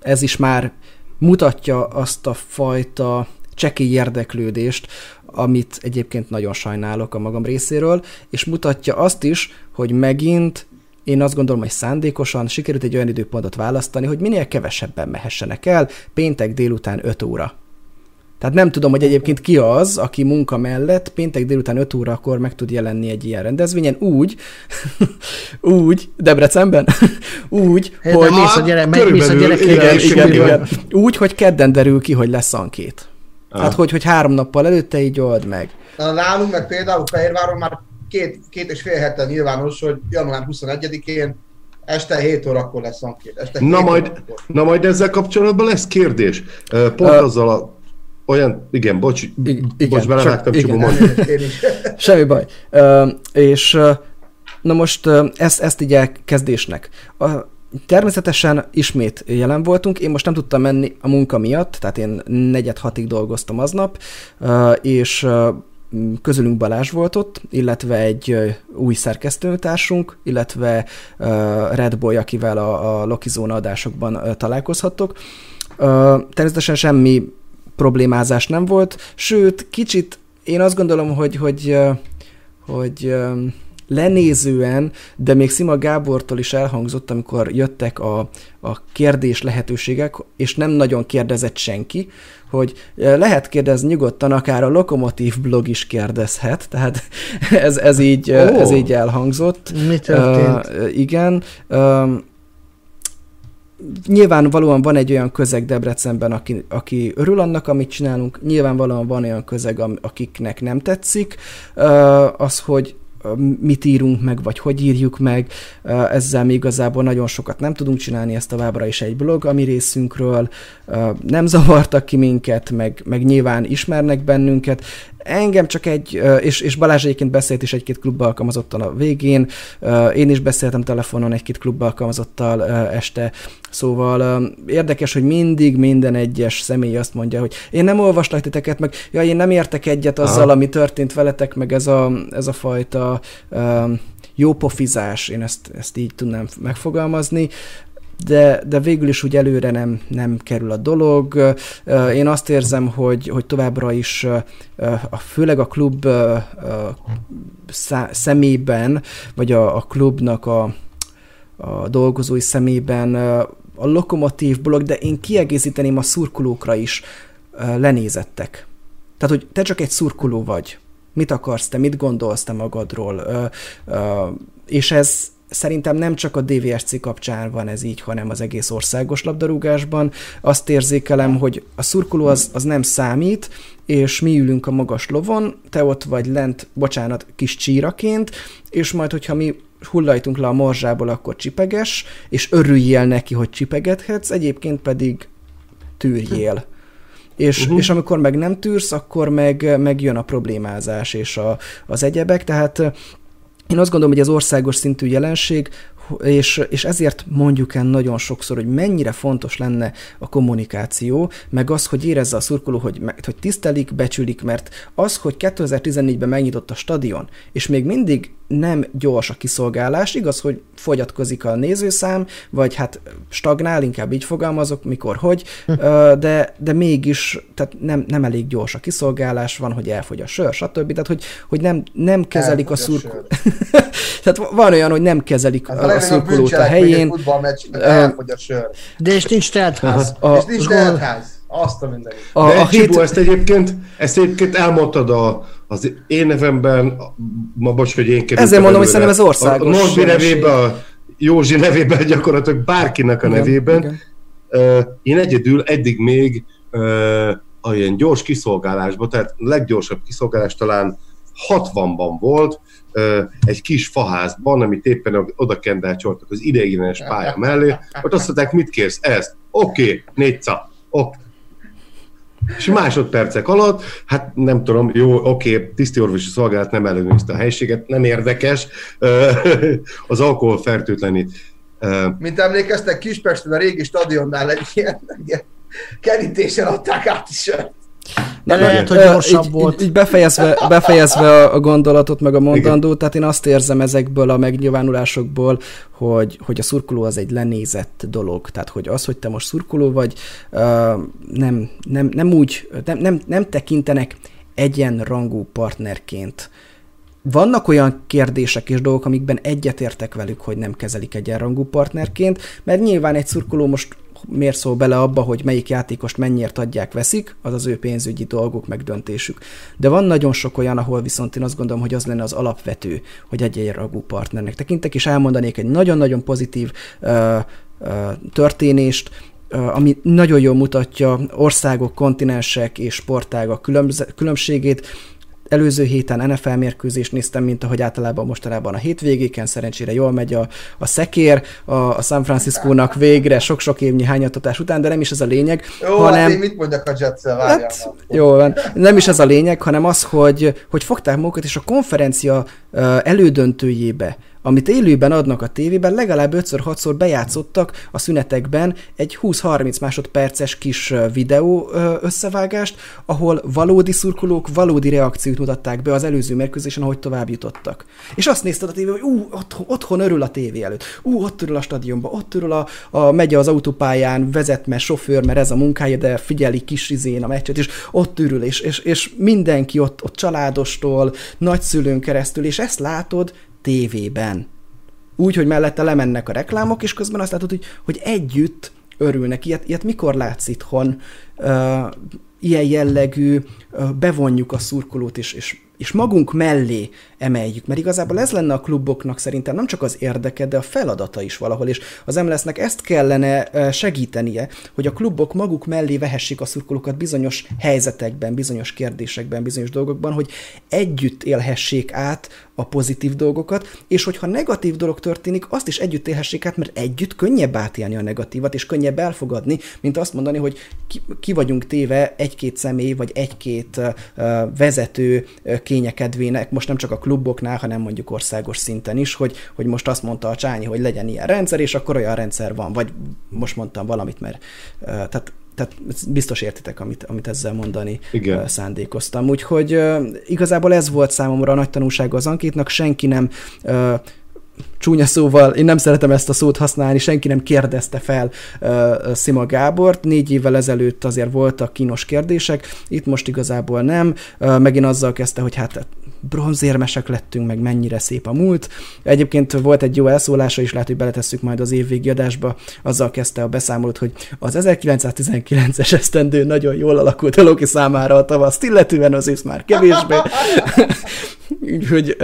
ez is már mutatja azt a fajta csekély érdeklődést, amit egyébként nagyon sajnálok a magam részéről, és mutatja azt is, hogy megint én azt gondolom, hogy szándékosan sikerült egy olyan időpontot választani, hogy minél kevesebben mehessenek el, péntek délután 5 óra. Tehát nem tudom, hogy egyébként ki az, aki munka mellett péntek délután 5 órakor meg tud jelenni egy ilyen rendezvényen, úgy, úgy, Debrecenben, úgy, hey, hogy... Mész a gyerek, megmész a gyerek, igen, igen, igen, úgy, hogy kedden derül ki, hogy lesz ankét. Ah. Hát, hogy, hogy három nappal előtte így old meg. Na, nálunk meg például Fehérváron már két, két és fél hete nyilvános, hogy január 21-én este 7 órakor lesz ankét. Este na, majd, na majd ezzel kapcsolatban lesz kérdés. Pont uh, azzal a olyan, igen, bocs, igen, bocs, belevágtam, csak mondani. Semmi baj. Uh, és uh, na most uh, ezt, ezt így elkezdésnek. A, Természetesen ismét jelen voltunk, én most nem tudtam menni a munka miatt, tehát én negyed hatig dolgoztam aznap, és közülünk Balázs volt ott, illetve egy új szerkesztőtársunk, illetve Red Boy, akivel a, a Loki Zone adásokban találkozhattok. Természetesen semmi problémázás nem volt, sőt, kicsit én azt gondolom, hogy, hogy, hogy lenézően, de még Szima Gábortól is elhangzott, amikor jöttek a, a kérdés lehetőségek, és nem nagyon kérdezett senki, hogy lehet kérdezni nyugodtan, akár a Lokomotív blog is kérdezhet, tehát ez, ez, így, oh. ez így elhangzott. Mi történt? Uh, igen. Uh, nyilvánvalóan van egy olyan közeg Debrecenben, aki, aki örül annak, amit csinálunk, nyilvánvalóan van olyan közeg, akiknek nem tetszik. Az, hogy mit írunk meg, vagy hogy írjuk meg, ezzel mi igazából nagyon sokat nem tudunk csinálni, ezt továbbra is egy blog a mi részünkről, nem zavartak ki minket, meg, meg nyilván ismernek bennünket, engem csak egy, és, és Balázs egyébként beszélt is egy-két klubba alkalmazottal a végén, én is beszéltem telefonon egy-két klubba alkalmazottal este, szóval érdekes, hogy mindig minden egyes személy azt mondja, hogy én nem olvaslak titeket, meg ja, én nem értek egyet azzal, Aha. ami történt veletek, meg ez a, ez a fajta jó pofizás, én ezt, ezt így tudnám megfogalmazni. De, de végül is úgy előre nem, nem kerül a dolog. Én azt érzem, hogy, hogy továbbra is főleg a klub szemében, vagy a, a klubnak a, a dolgozói szemében a lokomotív blog, de én kiegészíteném a szurkolókra is lenézettek. Tehát, hogy te csak egy szurkoló vagy. Mit akarsz te, mit gondolsz te magadról? És ez, szerintem nem csak a DVSC kapcsán van ez így, hanem az egész országos labdarúgásban. Azt érzékelem, hogy a szurkoló az, az nem számít, és mi ülünk a magas lovon, te ott vagy lent, bocsánat, kis csíraként, és majd, hogyha mi hullajtunk le a morzsából, akkor csipeges, és örüljél neki, hogy csipegethetsz, egyébként pedig tűrjél. És, uh-huh. és amikor meg nem tűrsz, akkor meg, meg jön a problémázás és a, az egyebek, tehát én azt gondolom, hogy ez országos szintű jelenség, és, és ezért mondjuk el nagyon sokszor, hogy mennyire fontos lenne a kommunikáció, meg az, hogy érezze a szurkoló, hogy, hogy tisztelik, becsülik, mert az, hogy 2014-ben megnyitott a stadion, és még mindig nem gyors a kiszolgálás, igaz, hogy fogyatkozik a nézőszám, vagy hát stagnál, inkább így fogalmazok, mikor hogy, hm. de, de mégis tehát nem, nem elég gyors a kiszolgálás, van, hogy elfogy a sör, stb. Tehát, hogy, hogy nem, nem kezelik elfogy a szurkolót. tehát van olyan, hogy nem kezelik hát a, a szurkolót a helyén. Elfogy a sör. De és nincs teltház. És nincs teltház. Azt a mindenit. A, De a hét... ezt egyébként, ezt egyébként elmondtad a, az én nevemben, ma bocs, hogy én kerültem Ezért mondom, hogy szerintem ez országos. A Norbi nevében, a Józsi nevében, gyakorlatilag bárkinek a igen, nevében. Igen. Uh, én egyedül eddig még uh, a ilyen gyors kiszolgálásban, tehát a leggyorsabb kiszolgálás talán 60-ban volt, egy kis faházban, amit éppen oda kendácsoltak az ideiglenes pálya mellé, ott azt mondták, mit kérsz? Ezt. Oké, okay, négy Okay és másodpercek alatt, hát nem tudom, jó, oké, tiszti orvosi szolgálat nem ellenőrizte a helységet, nem érdekes, az alkohol fertőtlenít. Mint emlékeztek, Kispesten a régi stadionnál egy ilyen, ilyen kerítéssel adták át is. De lehet, hogy gyorsabb így, volt. Így, így befejezve, befejezve a gondolatot, meg a mondandót, tehát én azt érzem ezekből a megnyilvánulásokból, hogy, hogy a szurkoló az egy lenézett dolog. Tehát, hogy az, hogy te most szurkoló vagy, nem, nem, nem úgy, nem, nem, nem tekintenek egyenrangú partnerként. Vannak olyan kérdések és dolgok, amikben egyetértek velük, hogy nem kezelik egyenrangú partnerként, mert nyilván egy szurkoló most miért szól bele abba, hogy melyik játékost mennyiért adják, veszik, az az ő pénzügyi dolguk, meg döntésük. De van nagyon sok olyan, ahol viszont én azt gondolom, hogy az lenne az alapvető, hogy egy ragú partnernek tekintek, és elmondanék egy nagyon-nagyon pozitív uh, uh, történést, ami nagyon jól mutatja országok, kontinensek és sportágak különbségét előző héten NFL mérkőzést néztem, mint ahogy általában mostanában a hétvégéken, szerencsére jól megy a, a szekér, a, a San Francisco-nak végre sok-sok évnyi hányattatás után, de nem is ez a lényeg. Jó, hanem... hát én mit mondjak a jets hát, Jó van. Nem is ez a lényeg, hanem az, hogy, hogy fogták magukat, és a konferencia elődöntőjébe amit élőben adnak a tévében, legalább 5-6-szor bejátszottak a szünetekben egy 20-30 másodperces kis videó összevágást, ahol valódi szurkolók valódi reakciót mutatták be az előző mérkőzésen, ahogy tovább jutottak. És azt nézted a tévé, hogy ú, otthon, otthon örül a tévé előtt, ú, ott örül a stadionba, ott örül a, a megy az autópályán, vezet, mert sofőr, mert ez a munkája, de figyeli kis izén a meccset, és ott örül, és, és, és mindenki ott, ott családostól, nagyszülőn keresztül, és ezt látod tévében. Úgy, hogy mellette lemennek a reklámok, és közben azt látod, hogy, hogy együtt örülnek. Ilyet, ilyet mikor látsz itthon? Uh, ilyen jellegű, uh, bevonjuk a szurkolót, és, és és magunk mellé emeljük, mert igazából ez lenne a kluboknak szerintem nem csak az érdeke, de a feladata is valahol, és az MLS-nek ezt kellene segítenie, hogy a klubok maguk mellé vehessék a szurkolókat bizonyos helyzetekben, bizonyos kérdésekben, bizonyos dolgokban, hogy együtt élhessék át a pozitív dolgokat, és hogyha negatív dolog történik, azt is együtt élhessék át, mert együtt könnyebb átélni a negatívat, és könnyebb elfogadni, mint azt mondani, hogy ki, ki vagyunk téve egy-két személy, vagy egy-két uh, vezető uh, kényekedvének, most nem csak a kluboknál, hanem mondjuk országos szinten is, hogy, hogy most azt mondta a Csányi, hogy legyen ilyen rendszer, és akkor olyan rendszer van, vagy most mondtam valamit, mert tehát tehát biztos értitek, amit, amit ezzel mondani Igen. szándékoztam. Úgyhogy igazából ez volt számomra a nagy tanulsága az ankétnak, senki nem csúnya szóval, én nem szeretem ezt a szót használni, senki nem kérdezte fel uh, Szima Gábort, négy évvel ezelőtt azért voltak kínos kérdések, itt most igazából nem, uh, megint azzal kezdte, hogy hát bronzérmesek lettünk, meg mennyire szép a múlt. Egyébként volt egy jó elszólása is, lehet, hogy beletesszük majd az évvégi adásba, azzal kezdte a beszámolót, hogy az 1919-es esztendő nagyon jól alakult a Loki számára a tavaszt, illetően az ősz már kevésbé. Úgyhogy...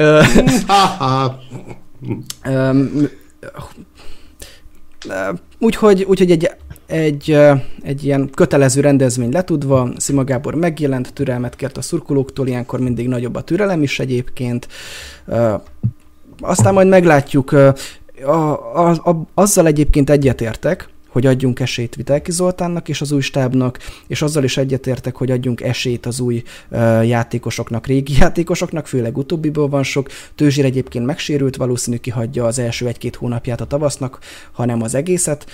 úgyhogy, úgyhogy egy egy, egy ilyen kötelező rendezvény letudva, Szima Gábor megjelent, türelmet kért a szurkolóktól, ilyenkor mindig nagyobb a türelem is egyébként. Aztán majd meglátjuk, a, a, a, azzal egyébként egyetértek, hogy adjunk esélyt Vitelki Zoltánnak és az új stábnak, és azzal is egyetértek, hogy adjunk esélyt az új játékosoknak, régi játékosoknak, főleg utóbbiból van sok. Tőzsér egyébként megsérült, valószínű kihagyja az első egy-két hónapját a tavasznak, hanem az egészet.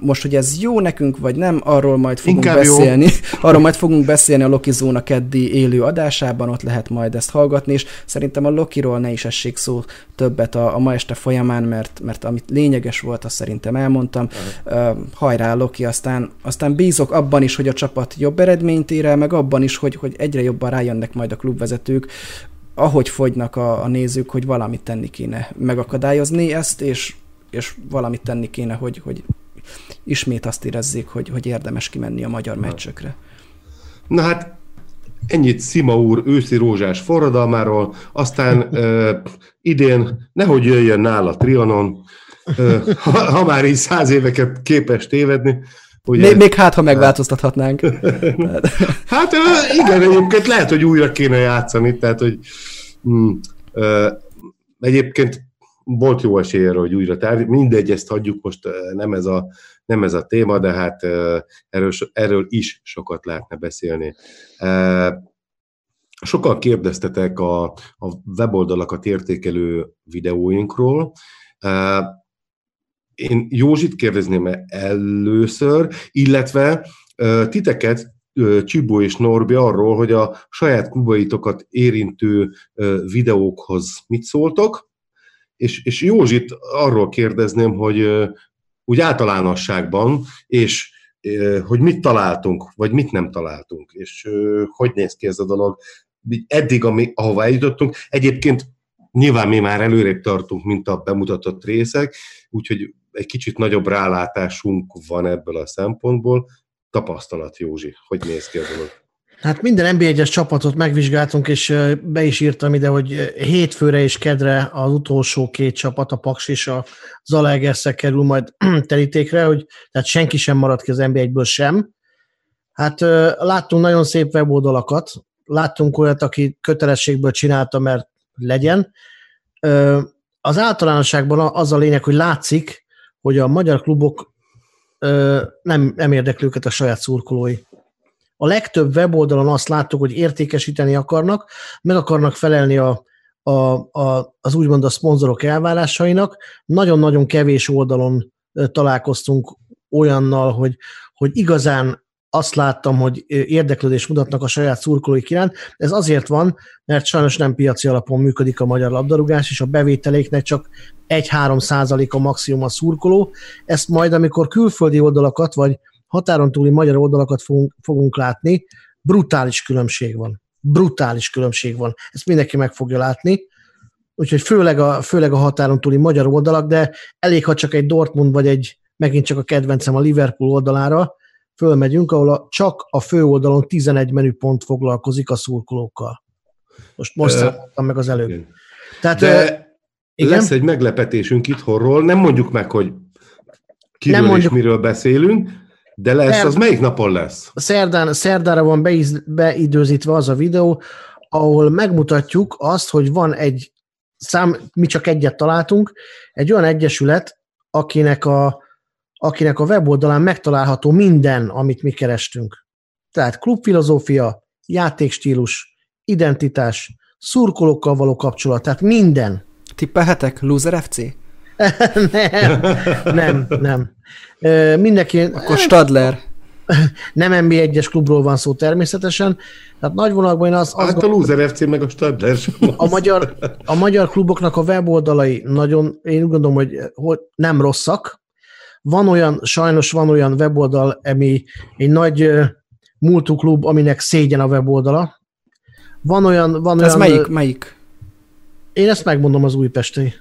Most, hogy ez jó nekünk, vagy nem, arról majd fogunk Inkább beszélni. Jó. Arról majd fogunk beszélni a Loki Zóna keddi élő adásában, ott lehet majd ezt hallgatni, és szerintem a Lokiról ne is essék szó többet a, a ma este folyamán, mert, mert amit lényeges volt, azt szerintem elmondtam. Hajrá Loki, aztán, aztán bízok abban is, hogy a csapat jobb eredményt ér el, meg abban is, hogy, hogy egyre jobban rájönnek majd a klubvezetők, ahogy fogynak a, a nézők, hogy valamit tenni kéne megakadályozni ezt, és, és valamit tenni kéne, hogy, hogy ismét azt érezzék, hogy, hogy érdemes kimenni a magyar Na. meccsekre. Na hát ennyit Szima úr őszi rózsás forradalmáról, aztán ö, idén nehogy jöjjön nála Trianon, ha, ha már így száz éveket képes tévedni. Ugye, még, még hát, ha megváltoztathatnánk. hát igen, egyébként lehet, hogy újra kéne játszani, tehát, hogy mm, egyébként volt jó esély arra, hogy újra tárgy. Mindegy, ezt hagyjuk most, nem ez a, nem ez a téma, de hát erről, erről is sokat lehetne beszélni. Sokan kérdeztetek a, a weboldalakat értékelő videóinkról én Józsit kérdezném először, illetve titeket, Csibó és Norbi arról, hogy a saját klubaitokat érintő videókhoz mit szóltok, és, és Józsit arról kérdezném, hogy úgy általánosságban, és hogy mit találtunk, vagy mit nem találtunk, és hogy néz ki ez a dolog. Eddig, ami, ahova eljutottunk, egyébként nyilván mi már előrébb tartunk, mint a bemutatott részek, úgyhogy egy kicsit nagyobb rálátásunk van ebből a szempontból. Tapasztalat, Józsi, hogy néz ki a dolog? Hát minden nb 1 csapatot megvizsgáltunk, és be is írtam ide, hogy hétfőre és kedre az utolsó két csapat, a Paks és a Zalaegerszeg kerül majd terítékre, hogy tehát senki sem marad ki az NB1-ből sem. Hát láttunk nagyon szép weboldalakat, láttunk olyat, aki kötelességből csinálta, mert legyen. Az általánosságban az a lényeg, hogy látszik, hogy a magyar klubok ö, nem, nem érdekli őket a saját szurkolói. A legtöbb weboldalon azt láttuk, hogy értékesíteni akarnak, meg akarnak felelni a, a, a, az úgymond a szponzorok elvárásainak. Nagyon-nagyon kevés oldalon találkoztunk olyannal, hogy, hogy igazán azt láttam, hogy érdeklődés mutatnak a saját szurkolóik iránt. Ez azért van, mert sajnos nem piaci alapon működik a magyar labdarúgás, és a bevételéknek csak 1-3 százalék a maximum a szurkoló. Ezt majd, amikor külföldi oldalakat, vagy határon túli magyar oldalakat fogunk, fogunk látni, brutális különbség van. Brutális különbség van. Ezt mindenki meg fogja látni. Úgyhogy főleg a, főleg a határon túli magyar oldalak, de elég, ha csak egy Dortmund, vagy egy megint csak a kedvencem a Liverpool oldalára, fölmegyünk, ahol a, csak a fő oldalon 11 menüpont foglalkozik a szurkolókkal. Most most számoltam meg az előbb. Tehát, De igen? lesz egy meglepetésünk itthonról, nem mondjuk meg, hogy kiről nem mondjuk, és miről beszélünk, de lesz, Szerd, az melyik napon lesz? Szerdán, szerdára van beiz, beidőzítve az a videó, ahol megmutatjuk azt, hogy van egy szám, mi csak egyet találtunk, egy olyan egyesület, akinek a akinek a weboldalán megtalálható minden, amit mi kerestünk. Tehát klubfilozófia, játékstílus, identitás, szurkolókkal való kapcsolat, tehát minden. Tippelhetek? Loser FC? nem, nem, nem. mindenki... Akkor Stadler. nem NB1-es klubról van szó természetesen. Tehát nagy vonalakban én az, az hát a Loser FC meg a Stadler a magyar, a magyar kluboknak a weboldalai nagyon, én úgy gondolom, hogy, hogy nem rosszak. Van olyan, sajnos van olyan weboldal, ami egy nagy multiklub, aminek szégyen a weboldala. Van olyan... Van Ez olyan, melyik? Melyik? Én ezt megmondom az újpesti.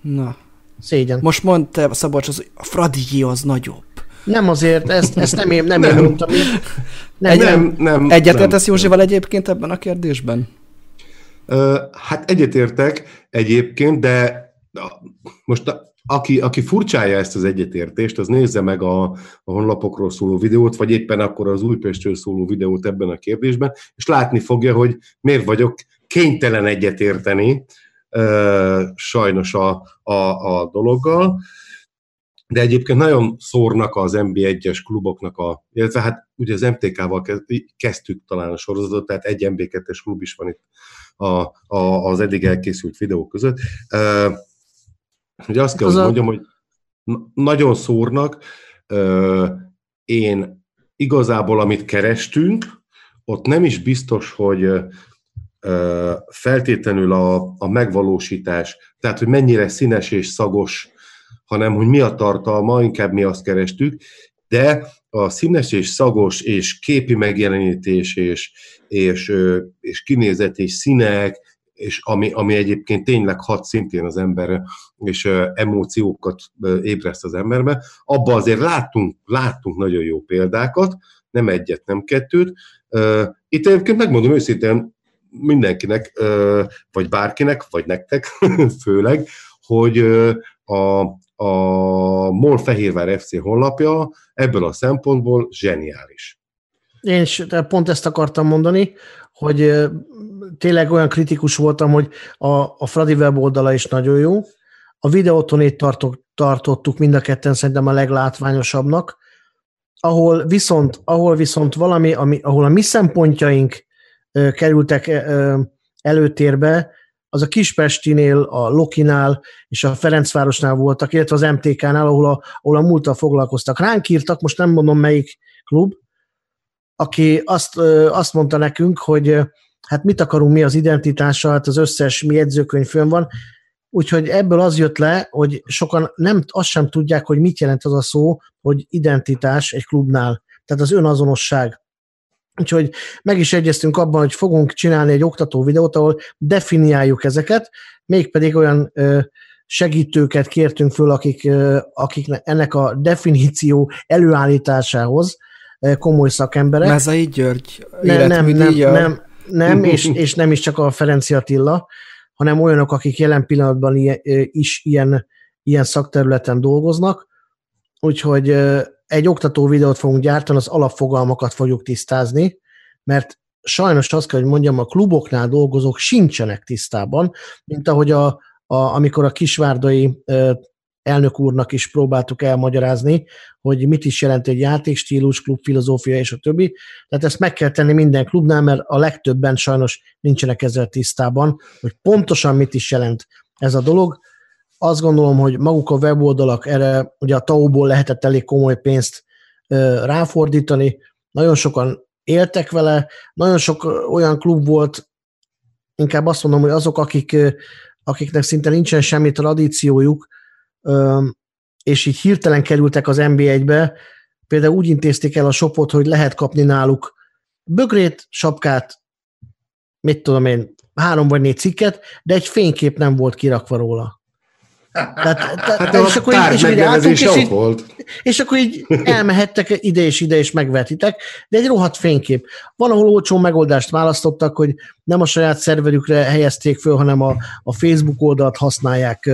Na. Szégyen. Most mondta Szabolcs, az, a Fradié az nagyobb. Nem azért, ezt, ezt nem én, nem, nem. én mondtam. Nem, Egy, nem, nem, Egyetértesz Józsival egyébként ebben a kérdésben? Uh, hát egyetértek egyébként, de most a, aki, aki furcsája ezt az egyetértést, az nézze meg a, a honlapokról szóló videót, vagy éppen akkor az Újpestről szóló videót ebben a kérdésben, és látni fogja, hogy miért vagyok kénytelen egyetérteni uh, sajnos a, a, a dologgal de egyébként nagyon szórnak az MB1-es kluboknak a, illetve hát ugye az MTK-val kezdtük talán a sorozatot, tehát egy MB2-es klub is van itt a, a, az eddig elkészült videók között. Uh, ugye azt kell, hogy mondjam, hogy nagyon szórnak. Uh, én igazából, amit kerestünk, ott nem is biztos, hogy feltétlenül a, a megvalósítás, tehát hogy mennyire színes és szagos hanem hogy mi a tartalma, inkább mi azt kerestük, de a színes és szagos és képi megjelenítés és, és, és kinézet és színek, és ami, ami egyébként tényleg hat szintén az emberre, és emóciókat ébreszt az emberbe, abba azért láttunk, láttunk nagyon jó példákat, nem egyet, nem kettőt. Itt egyébként megmondom őszintén mindenkinek, vagy bárkinek, vagy nektek főleg, hogy a, a MOL Fehérvár FC honlapja ebből a szempontból zseniális. Én is pont ezt akartam mondani, hogy tényleg olyan kritikus voltam, hogy a, a Fradi weboldala is nagyon jó. A videótonét tartok, tartottuk mind a ketten szerintem a leglátványosabbnak, ahol viszont, ahol viszont valami, ami, ahol a mi szempontjaink kerültek előtérbe, az a Kispestinél, a Lokinál és a Ferencvárosnál voltak, illetve az MTK-nál, ahol a, ahol a múltal foglalkoztak. Ránk írtak, most nem mondom melyik klub, aki azt, azt mondta nekünk, hogy hát mit akarunk mi az identitással, hát az összes mi jegyzőkönyv fönn van, úgyhogy ebből az jött le, hogy sokan nem, azt sem tudják, hogy mit jelent az a szó, hogy identitás egy klubnál. Tehát az önazonosság. Úgyhogy meg is egyeztünk abban, hogy fogunk csinálni egy oktató videót, ahol definiáljuk ezeket, mégpedig olyan ö, segítőket kértünk föl, akik, ö, akik ennek a definíció előállításához ö, komoly szakemberek. Mezai György, nem, nem, nem, nem, nem és, és nem is csak a Ferenci Attila, hanem olyanok, akik jelen pillanatban ilyen, is ilyen, ilyen szakterületen dolgoznak, úgyhogy egy oktató videót fogunk gyártani, az alapfogalmakat fogjuk tisztázni, mert sajnos azt kell, hogy mondjam, a kluboknál dolgozók sincsenek tisztában, mint ahogy a, a, amikor a kisvárdai elnök úrnak is próbáltuk elmagyarázni, hogy mit is jelent egy játékstílus, klubfilozófia és a többi. Tehát ezt meg kell tenni minden klubnál, mert a legtöbben sajnos nincsenek ezzel tisztában, hogy pontosan mit is jelent ez a dolog azt gondolom, hogy maguk a weboldalak erre, ugye a TAU-ból lehetett elég komoly pénzt ráfordítani, nagyon sokan éltek vele, nagyon sok olyan klub volt, inkább azt mondom, hogy azok, akik, akiknek szinte nincsen semmi tradíciójuk, és így hirtelen kerültek az NB1-be, például úgy intézték el a shopot, hogy lehet kapni náluk bögrét, sapkát, mit tudom én, három vagy négy cikket, de egy fénykép nem volt kirakva róla. Tehát, hát és, akkor így, és, így álltunk, és, így, volt. és akkor így elmehettek ide és ide, és megvetitek, de egy rohadt fénykép. Van, ahol olcsó megoldást választottak, hogy nem a saját szerverükre helyezték föl, hanem a, a Facebook oldalt használják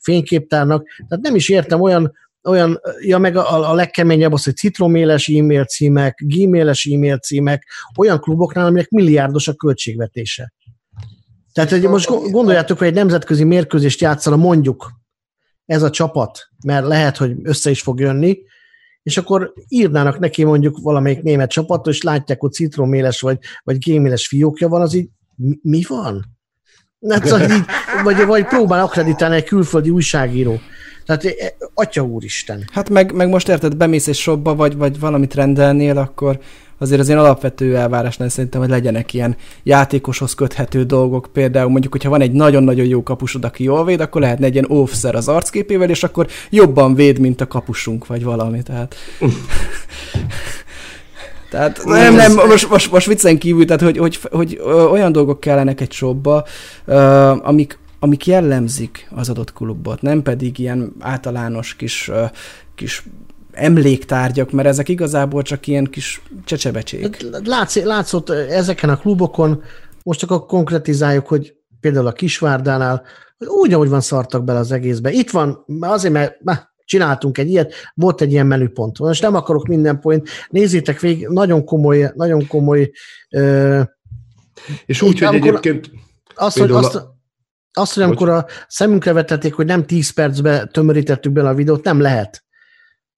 fényképtárnak. Tehát nem is értem olyan, olyan, ja meg a, a legkeményebb az, hogy citroméles e-mail címek, gmailes e-mail címek, olyan kluboknál, aminek milliárdos a költségvetése. Tehát, hogy most gondoljátok, hogy egy nemzetközi mérkőzést játszana mondjuk ez a csapat, mert lehet, hogy össze is fog jönni, és akkor írnának neki mondjuk valamelyik német csapat, és látják, hogy citroméles vagy, vagy géméles fiókja van, az így mi, mi van? Hát, szóval így, vagy, vagy próbál akreditálni egy külföldi újságíró. Tehát e, atya úristen. Hát meg, meg most érted, bemész egy shopba, vagy, vagy valamit rendelnél, akkor azért az én alapvető elvárásnál szerintem, hogy legyenek ilyen játékoshoz köthető dolgok. Például mondjuk, hogyha van egy nagyon-nagyon jó kapusod, aki jól véd, akkor lehetne egy ilyen offszer az arcképével, és akkor jobban véd, mint a kapusunk, vagy valami. Tehát... Tehát nem, nem, most, most, most viccen kívül, tehát hogy, hogy, hogy, hogy olyan dolgok kellenek egy shopba, amik, amik jellemzik az adott klubot, nem pedig ilyen általános kis, kis emléktárgyak, mert ezek igazából csak ilyen kis csecsebecsék. Látsz, látszott ezeken a klubokon, most csak konkretizáljuk, hogy például a Kisvárdánál, hogy úgy, ahogy van, szartak bele az egészbe. Itt van, azért, mert csináltunk egy ilyet, volt egy ilyen menüpont. Most nem akarok minden point, nézzétek végig, nagyon komoly, nagyon komoly ö, és úgy, hogy egyébként azt, hogy, azt, azt, hogy amikor a szemünkre vetették, hogy nem 10 percbe tömörítettük bele a videót, nem lehet.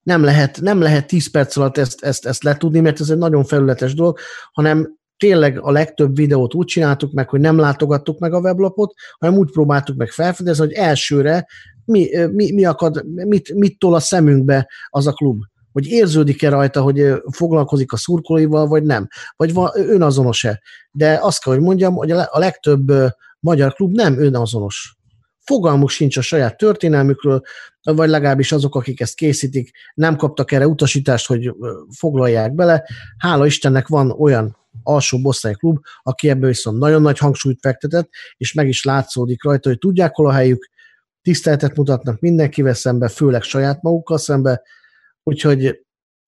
Nem lehet, nem lehet 10 perc alatt ezt, ezt, ezt letudni, mert ez egy nagyon felületes dolog, hanem tényleg a legtöbb videót úgy csináltuk meg, hogy nem látogattuk meg a weblapot, hanem úgy próbáltuk meg felfedezni, hogy elsőre mi, mi, mi akad, mit, mit tol a szemünkbe az a klub. Hogy érződik-e rajta, hogy foglalkozik a szurkolóival, vagy nem. Vagy van, önazonos-e. De azt kell, hogy mondjam, hogy a legtöbb magyar klub nem önazonos. Fogalmuk sincs a saját történelmükről, vagy legalábbis azok, akik ezt készítik, nem kaptak erre utasítást, hogy foglalják bele. Hála Istennek van olyan alsó bosszai klub, aki ebből viszont nagyon nagy hangsúlyt fektetett, és meg is látszódik rajta, hogy tudják hol a helyük, tiszteletet mutatnak mindenkivel szembe, főleg saját magukkal szembe, úgyhogy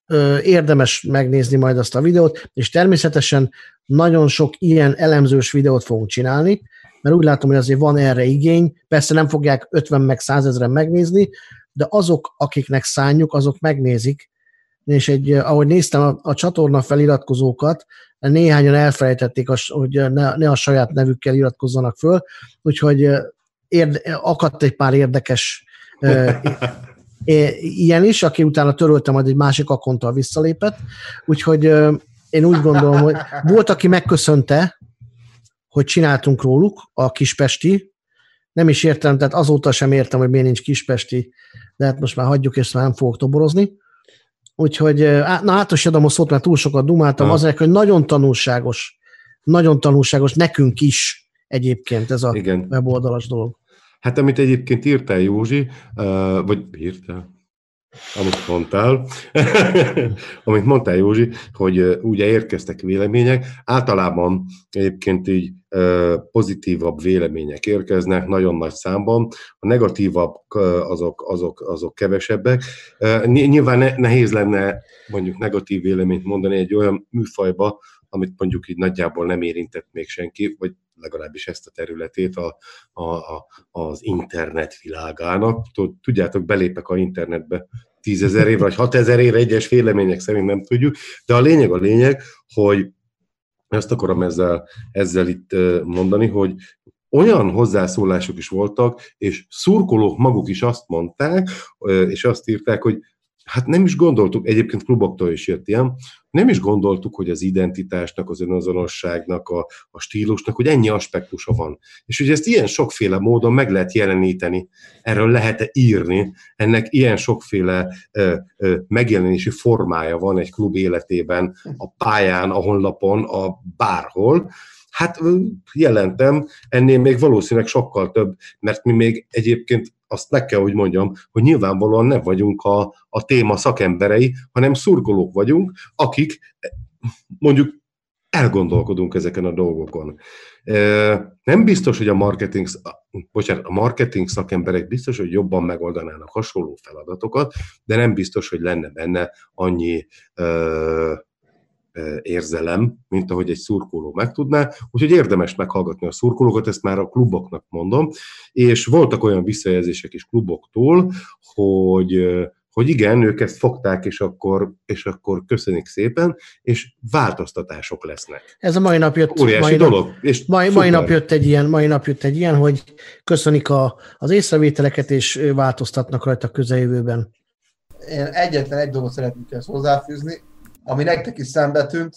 ö, érdemes megnézni majd azt a videót, és természetesen nagyon sok ilyen elemzős videót fogunk csinálni, mert úgy látom, hogy azért van erre igény, persze nem fogják 50 meg 100 ezeren megnézni, de azok, akiknek szánjuk, azok megnézik, és egy, ahogy néztem a, a csatorna feliratkozókat, néhányan elfelejtették, hogy ne, ne a saját nevükkel iratkozzanak föl, úgyhogy érde, akadt egy pár érdekes ilyen is, aki utána törölte, majd egy másik akonttal visszalépett, úgyhogy én úgy gondolom, hogy volt, aki megköszönte, hogy csináltunk róluk, a kispesti, nem is értem, tehát azóta sem értem, hogy miért nincs kispesti, de hát most már hagyjuk, és már nem fogok toborozni. Úgyhogy, na hát is adom a szót, mert túl sokat dumáltam, azért, hogy nagyon tanulságos, nagyon tanulságos nekünk is egyébként ez a Igen. weboldalas dolog. Hát amit egyébként írtál Józsi, vagy írtál, amit mondtál, amit mondtál Józsi, hogy ugye érkeztek vélemények, általában egyébként így pozitívabb vélemények érkeznek nagyon nagy számban, a negatívabb azok, azok, azok kevesebbek. Nyilván nehéz lenne mondjuk negatív véleményt mondani egy olyan műfajba, amit mondjuk így nagyjából nem érintett még senki, vagy legalábbis ezt a területét a, a, a, az internet világának. Tudjátok, belépek a internetbe tízezer év vagy hatezer év egyes vélemények szerint nem tudjuk, de a lényeg a lényeg, hogy ezt akarom ezzel, ezzel itt mondani, hogy olyan hozzászólások is voltak, és szurkolók maguk is azt mondták, és azt írták, hogy hát nem is gondoltuk, egyébként kluboktól is jött ilyen, nem is gondoltuk, hogy az identitásnak, az önazonosságnak, a, a stílusnak, hogy ennyi aspektusa van. És hogy ezt ilyen sokféle módon meg lehet jeleníteni, erről lehet írni, ennek ilyen sokféle ö, ö, megjelenési formája van egy klub életében, a pályán, a honlapon, a bárhol, Hát jelentem, ennél még valószínűleg sokkal több, mert mi még egyébként azt meg kell, hogy mondjam, hogy nyilvánvalóan nem vagyunk a, a téma szakemberei, hanem szurkolók vagyunk, akik mondjuk elgondolkodunk ezeken a dolgokon. Nem biztos, hogy a marketing, bocsánat, a marketing szakemberek biztos, hogy jobban megoldanának hasonló feladatokat, de nem biztos, hogy lenne benne annyi érzelem, mint ahogy egy szurkoló megtudná, úgyhogy érdemes meghallgatni a szurkolókat, ezt már a kluboknak mondom, és voltak olyan visszajelzések is kluboktól, hogy hogy igen, ők ezt fogták, és akkor, és akkor köszönik szépen, és változtatások lesznek. Ez a mai nap jött. Óriási mai dolog. Nap, és mai, mai, nap jött egy ilyen, mai nap jött egy ilyen, hogy köszönik a, az észrevételeket, és változtatnak rajta a közeljövőben. Én egyetlen egy dolgot szeretnék ezt hozzáfűzni, ami nektek is szembe tűnt,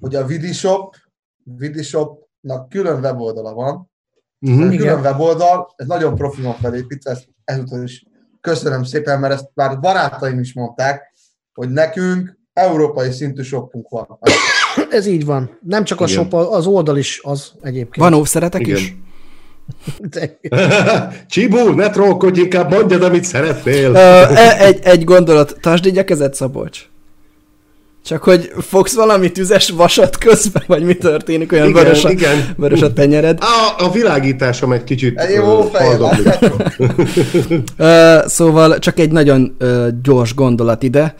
hogy a Vidishop, Vidishopnak külön weboldala van, Uh-huh. Külön weboldal, ez nagyon profi felépítve, ezt ezúttal is köszönöm szépen, mert ezt már barátaim is mondták, hogy nekünk európai szintű shopunk van. Ez így van. Nem csak a Igen. shop, az oldal is az egyébként. Van óvszeretek Igen. is? Csibú, ne trollkodj, inkább mondjad, amit szeretnél. uh, egy, egy gondolat, tartsd így a kezed, Szabolcs. Csak hogy fogsz valami tüzes vasat közben, vagy mi történik, olyan igen, vörös, a, igen. vörös a tenyered. A, a világításom egy kicsit egy jó uh, Szóval csak egy nagyon uh, gyors gondolat ide.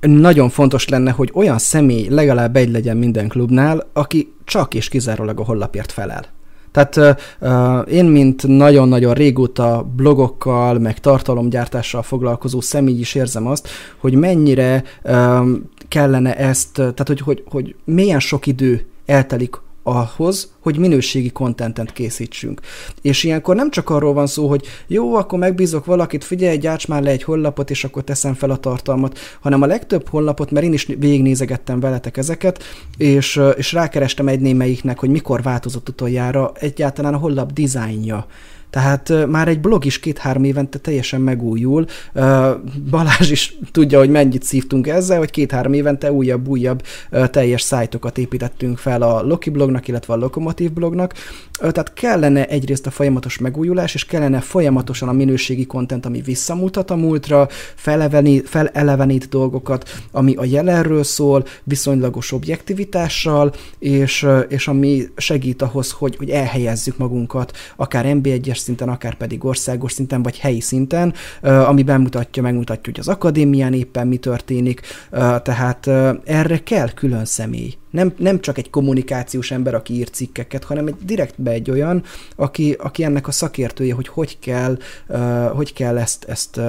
Nagyon fontos lenne, hogy olyan személy legalább egy legyen minden klubnál, aki csak és kizárólag a hollapért felel. Tehát uh, én, mint nagyon-nagyon régóta blogokkal, meg tartalomgyártással foglalkozó személy is érzem azt, hogy mennyire um, kellene ezt, tehát hogy, hogy, hogy milyen sok idő eltelik ahhoz, hogy minőségi kontentet készítsünk. És ilyenkor nem csak arról van szó, hogy jó, akkor megbízok valakit, figyelj, gyárts már le egy honlapot, és akkor teszem fel a tartalmat, hanem a legtöbb honlapot, mert én is végignézegettem veletek ezeket, és, és rákerestem egy némelyiknek, hogy mikor változott utoljára egyáltalán a honlap dizájnja tehát már egy blog is két-három évente teljesen megújul. Balázs is tudja, hogy mennyit szívtunk ezzel, hogy két-három évente újabb-újabb teljes szájtokat építettünk fel a Loki blognak, illetve a Lokomotív blognak. Tehát kellene egyrészt a folyamatos megújulás, és kellene folyamatosan a minőségi kontent, ami visszamutat a múltra, felelevenít, felelevenít dolgokat, ami a jelenről szól, viszonylagos objektivitással, és, és ami segít ahhoz, hogy, hogy elhelyezzük magunkat, akár NB1-es szinten, akár pedig országos szinten, vagy helyi szinten, ami bemutatja, megmutatja, hogy az akadémián éppen mi történik, tehát erre kell külön személy. Nem, nem csak egy kommunikációs ember, aki ír cikkeket, hanem egy direktbe egy olyan, aki, aki ennek a szakértője, hogy hogy kell, hogy kell ezt, ezt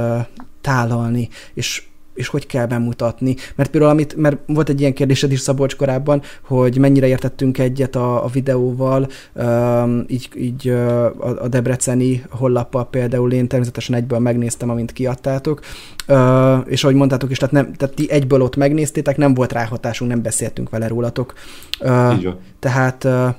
tálalni, és és hogy kell bemutatni. Mert például, amit, mert volt egy ilyen kérdésed is Szabolcs korábban, hogy mennyire értettünk egyet a, a videóval, um, így, így a, a debreceni hollappal például én természetesen egyből megnéztem, amint kiadtátok, uh, és ahogy mondtátok is, tehát, nem, tehát ti egyből ott megnéztétek, nem volt ráhatásunk, nem beszéltünk vele rólatok. Uh, tehát uh,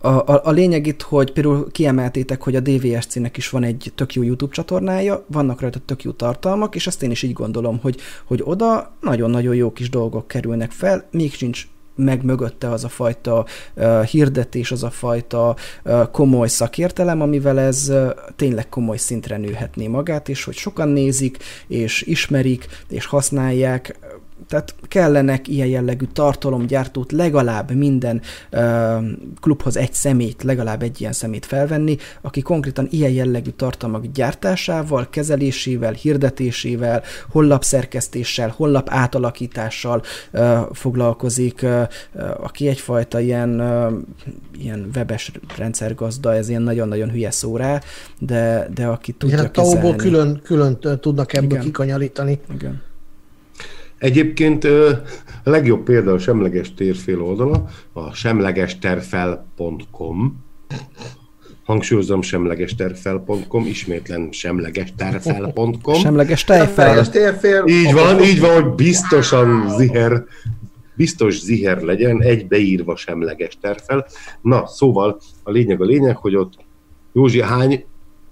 a, a, a lényeg itt, hogy például kiemeltétek, hogy a DVSC-nek is van egy tök jó YouTube csatornája, vannak rajta tök jó tartalmak, és ezt én is így gondolom, hogy, hogy oda nagyon-nagyon jó kis dolgok kerülnek fel, még sincs meg mögötte az a fajta uh, hirdetés, az a fajta uh, komoly szakértelem, amivel ez uh, tényleg komoly szintre nőhetné magát, és hogy sokan nézik, és ismerik, és használják, tehát kellenek ilyen jellegű tartalomgyártót, legalább minden uh, klubhoz egy szemét, legalább egy ilyen szemét felvenni, aki konkrétan ilyen jellegű tartalmak gyártásával, kezelésével, hirdetésével, honlapszerkesztéssel, honlap átalakítással uh, foglalkozik, uh, aki egyfajta ilyen, uh, ilyen webes rendszergazda, ez ilyen nagyon-nagyon hülye szó rá, de, de aki tudja Igen, kezelni. külön, külön tudnak ebből Igen. kikanyarítani. Igen. Egyébként a legjobb példa a semleges térfél oldala, a semlegesterfel.com, hangsúlyozom semlegesterfel.com, ismétlen semlegesterfel.com. Semleges tejfel. Így van, így van, hogy biztosan ziher, biztos ziher legyen, egybeírva semleges terfel. Na, szóval a lényeg a lényeg, hogy ott Józsi, hány,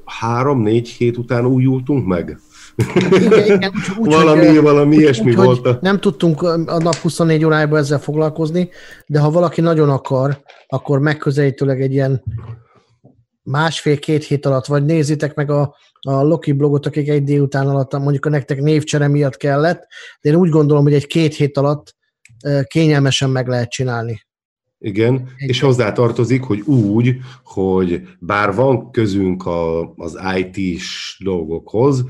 három-négy hét után újultunk meg? Igen, úgy, valami, hogy, valami ilyesmi úgy, volt. Nem tudtunk a nap 24 órájában ezzel foglalkozni, de ha valaki nagyon akar, akkor megközelítőleg egy ilyen másfél-két hét alatt, vagy nézzétek meg a, a Loki blogot, akik egy délután alatt, mondjuk a nektek névcsere miatt kellett, de én úgy gondolom, hogy egy két hét alatt kényelmesen meg lehet csinálni. Igen, Egy és hozzá tartozik, hogy úgy, hogy bár van közünk a, az IT-s dolgokhoz,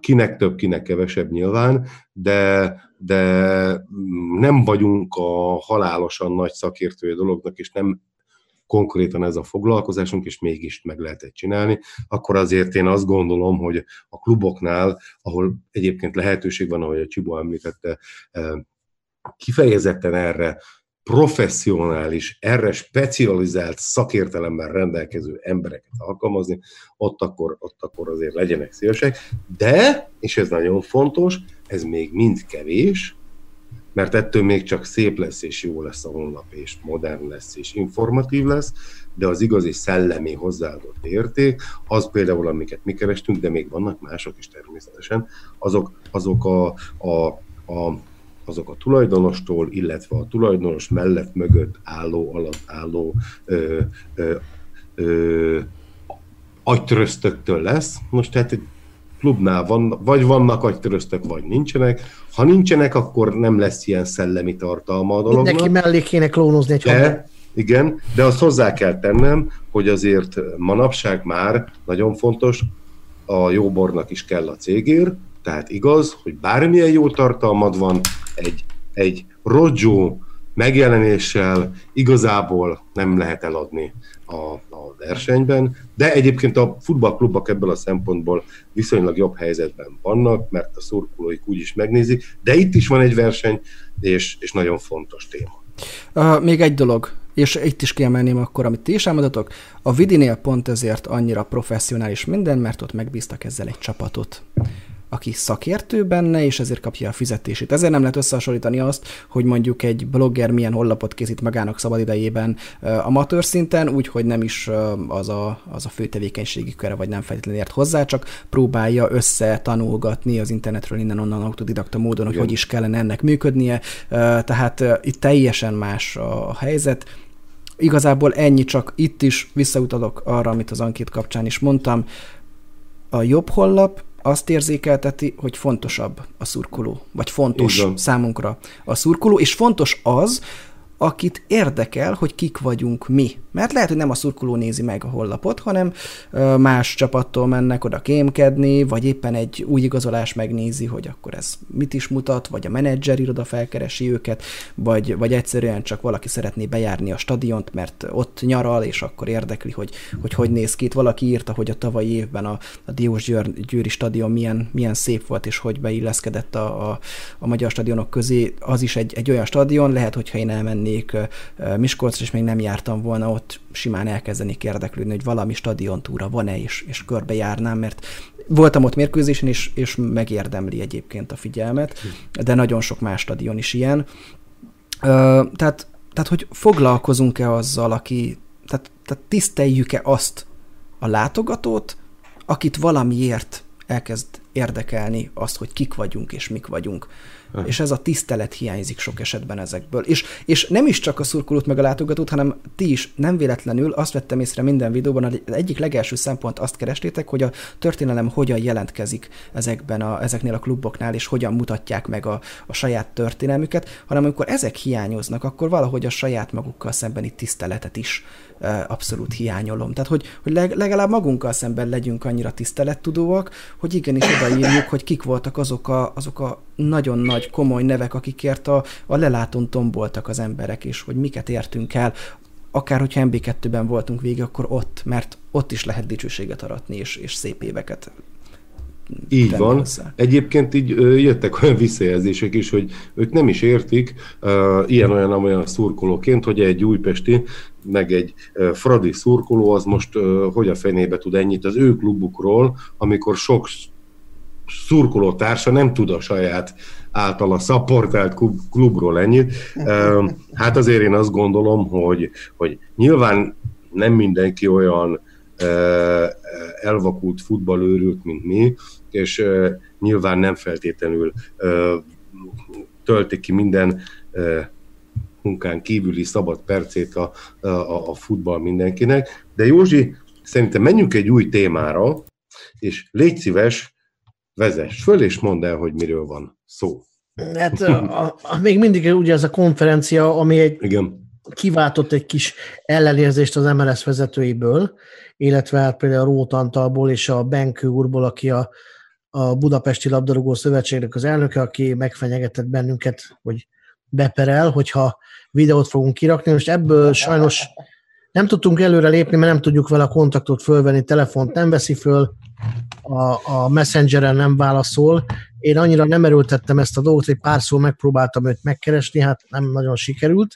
kinek több, kinek kevesebb nyilván, de, de nem vagyunk a halálosan nagy szakértői dolognak, és nem konkrétan ez a foglalkozásunk, és mégis meg lehetett csinálni, akkor azért én azt gondolom, hogy a kluboknál, ahol egyébként lehetőség van, ahogy a Csibó említette, kifejezetten erre professzionális, erre specializált szakértelemmel rendelkező embereket alkalmazni, ott akkor, ott akkor azért legyenek szívesek. De, és ez nagyon fontos, ez még mind kevés, mert ettől még csak szép lesz és jó lesz a honlap, és modern lesz és informatív lesz, de az igazi szellemi hozzáadott érték, az például, amiket mi kerestünk, de még vannak mások is természetesen, azok, azok a, a, a azok a tulajdonostól, illetve a tulajdonos mellett mögött álló, alatt álló ö, ö, ö, agytröztöktől lesz. Most tehát egy klubnál van, vagy vannak agytöröztök, vagy nincsenek. Ha nincsenek, akkor nem lesz ilyen szellemi tartalma a dolognak. Mindenki mellé kéne klónozni egy de, Igen, de azt hozzá kell tennem, hogy azért manapság már nagyon fontos, a jó bornak is kell a cégér, tehát igaz, hogy bármilyen jó tartalmad van, egy, egy rodzsó megjelenéssel igazából nem lehet eladni a, a versenyben, de egyébként a futballklubok ebből a szempontból viszonylag jobb helyzetben vannak, mert a szurkolóik úgy is megnézik, de itt is van egy verseny, és, és nagyon fontos téma. Uh, még egy dolog, és itt is kiemelném akkor, amit ti is elmondatok, a Vidinél pont ezért annyira professzionális minden, mert ott megbíztak ezzel egy csapatot aki szakértő benne, és ezért kapja a fizetését. Ezért nem lehet összehasonlítani azt, hogy mondjuk egy blogger milyen hollapot készít magának szabadidejében amatőr szinten, úgyhogy nem is az, a, az a fő tevékenységi köre, vagy nem feltétlenül ért hozzá, csak próbálja összetanulgatni az internetről innen-onnan autodidakta módon, hogy Igen. hogy is kellene ennek működnie. Tehát itt teljesen más a helyzet. Igazából ennyi, csak itt is visszautalok arra, amit az ankét kapcsán is mondtam. A jobb hollap azt érzékelteti, hogy fontosabb a szurkoló, vagy fontos számunkra a szurkoló, és fontos az, akit érdekel, hogy kik vagyunk mi. Mert lehet, hogy nem a szurkoló nézi meg a hollapot, hanem más csapattól mennek oda kémkedni, vagy éppen egy új igazolás megnézi, hogy akkor ez mit is mutat, vagy a menedzser iroda felkeresi őket, vagy, vagy egyszerűen csak valaki szeretné bejárni a stadiont, mert ott nyaral, és akkor érdekli, hogy hogy, hogy néz ki. Itt valaki írta, hogy a tavalyi évben a, a Diós Győr, Győri stadion milyen, milyen szép volt, és hogy beilleszkedett a, a, a magyar stadionok közé. Az is egy, egy olyan stadion, lehet, hogyha én elmennék mennék Miskolcra, és még nem jártam volna ott, simán elkezdenék érdeklődni, hogy valami stadiontúra van-e, és, és járnám, mert voltam ott mérkőzésen, és, és megérdemli egyébként a figyelmet, de nagyon sok más stadion is ilyen. Tehát, tehát hogy foglalkozunk-e azzal, aki, tehát, tehát tiszteljük-e azt a látogatót, akit valamiért elkezd érdekelni azt, hogy kik vagyunk és mik vagyunk. És ez a tisztelet hiányzik sok esetben ezekből. És, és nem is csak a szurkolót meg a látogatót, hanem ti is. Nem véletlenül azt vettem észre minden videóban, az egyik legelső szempont azt kerestétek, hogy a történelem hogyan jelentkezik ezekben a, ezeknél a kluboknál, és hogyan mutatják meg a, a saját történelmüket, hanem amikor ezek hiányoznak, akkor valahogy a saját magukkal szembeni tiszteletet is abszolút hiányolom. Tehát, hogy, hogy legalább magunkkal szemben legyünk annyira tisztelettudóak, hogy igenis odaírjuk, hogy kik voltak azok a, azok a nagyon nagy, komoly nevek, akikért a, a lelátón tomboltak az emberek, és hogy miket értünk el, akár hogyha MB2-ben voltunk végig, akkor ott, mert ott is lehet dicsőséget aratni, és, és szép éveket így van. Hozzá. Egyébként így jöttek olyan visszajelzések is, hogy ők nem is értik uh, ilyen-olyan-olyan szurkolóként, hogy egy újpesti, meg egy uh, fradi szurkoló az most uh, hogy a fenébe tud ennyit az ő klubukról, amikor sok szurkoló társa nem tud a saját általa szapportált klubról ennyit. Uh, hát azért én azt gondolom, hogy, hogy nyilván nem mindenki olyan elvakult futballőrült, mint mi, és nyilván nem feltétlenül tölti ki minden munkán kívüli szabad percét a, a, a futball mindenkinek. De Józsi, szerintem menjünk egy új témára, és légy szíves, vezess föl, és mondd el, hogy miről van szó. Hát a, a, még mindig ugye ez a konferencia, ami egy Igen. kiváltott egy kis ellenérzést az MLS vezetőiből, illetve hát például a Rót Antalból és a Benkő úrból, aki a, a Budapesti Labdarúgó Szövetségnek az elnöke, aki megfenyegetett bennünket, hogy beperel, hogyha videót fogunk kirakni. Most ebből sajnos nem tudtunk előre lépni, mert nem tudjuk vele a kontaktot fölvenni, telefont nem veszi föl, a, a messengeren nem válaszol. Én annyira nem erőltettem ezt a dolgot, hogy pár szó megpróbáltam őt megkeresni, hát nem nagyon sikerült.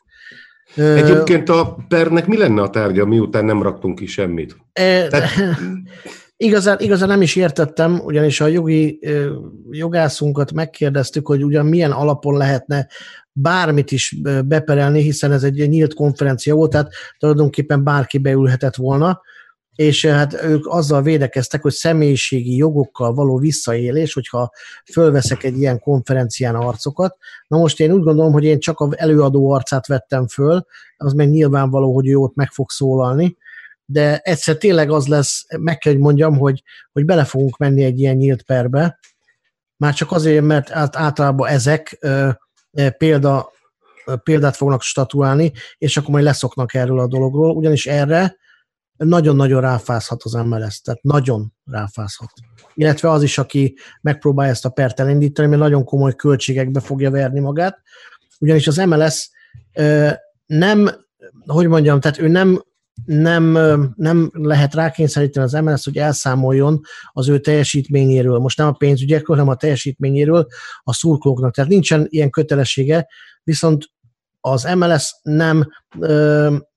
Egyébként a pernek mi lenne a tárgya, miután nem raktunk ki semmit? E, Tehát... Igazán, igazán nem is értettem, ugyanis a jogi jogászunkat megkérdeztük, hogy ugyan milyen alapon lehetne bármit is beperelni, hiszen ez egy nyílt konferencia volt, tehát tulajdonképpen bárki beülhetett volna, és hát ők azzal védekeztek, hogy személyiségi jogokkal való visszaélés, hogyha fölveszek egy ilyen konferencián arcokat. Na most én úgy gondolom, hogy én csak az előadó arcát vettem föl, az meg nyilvánvaló, hogy ő ott meg fog szólalni, de egyszer tényleg az lesz, meg kell, hogy mondjam, hogy, hogy bele fogunk menni egy ilyen nyílt perbe, már csak azért, mert általában ezek példa, példát fognak statuálni, és akkor majd leszoknak erről a dologról, ugyanis erre nagyon-nagyon ráfázhat az MLS, tehát nagyon ráfázhat. Illetve az is, aki megpróbálja ezt a pert elindítani, mert nagyon komoly költségekbe fogja verni magát, ugyanis az MLS nem, hogy mondjam, tehát ő nem nem, nem lehet rákényszeríteni az MLS, hogy elszámoljon az ő teljesítményéről. Most nem a pénzügyekről, hanem a teljesítményéről a szurkolóknak. Tehát nincsen ilyen kötelessége, viszont az MLS nem,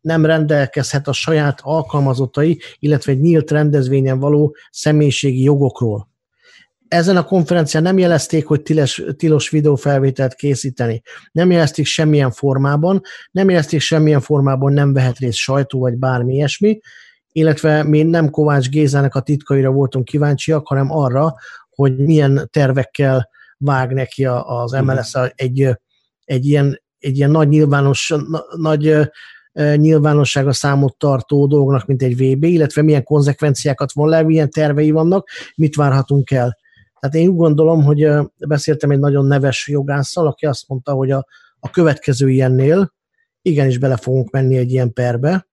nem rendelkezhet a saját alkalmazottai, illetve egy nyílt rendezvényen való személyiségi jogokról. Ezen a konferencián nem jelezték, hogy tilos, tilos videófelvételt készíteni. Nem jelezték semmilyen formában, nem jelezték semmilyen formában nem vehet részt sajtó vagy bármi ilyesmi, illetve mi nem Kovács Gézának a titkaira voltunk kíváncsiak, hanem arra, hogy milyen tervekkel vág neki az MLS egy, egy ilyen egy ilyen nagy nyilvános, nagy nyilvánosságra számot tartó dolognak, mint egy VB, illetve milyen konzekvenciákat von le, milyen tervei vannak, mit várhatunk el. Tehát én úgy gondolom, hogy beszéltem egy nagyon neves jogásszal, aki azt mondta, hogy a, a következő ilyennél igenis bele fogunk menni egy ilyen perbe,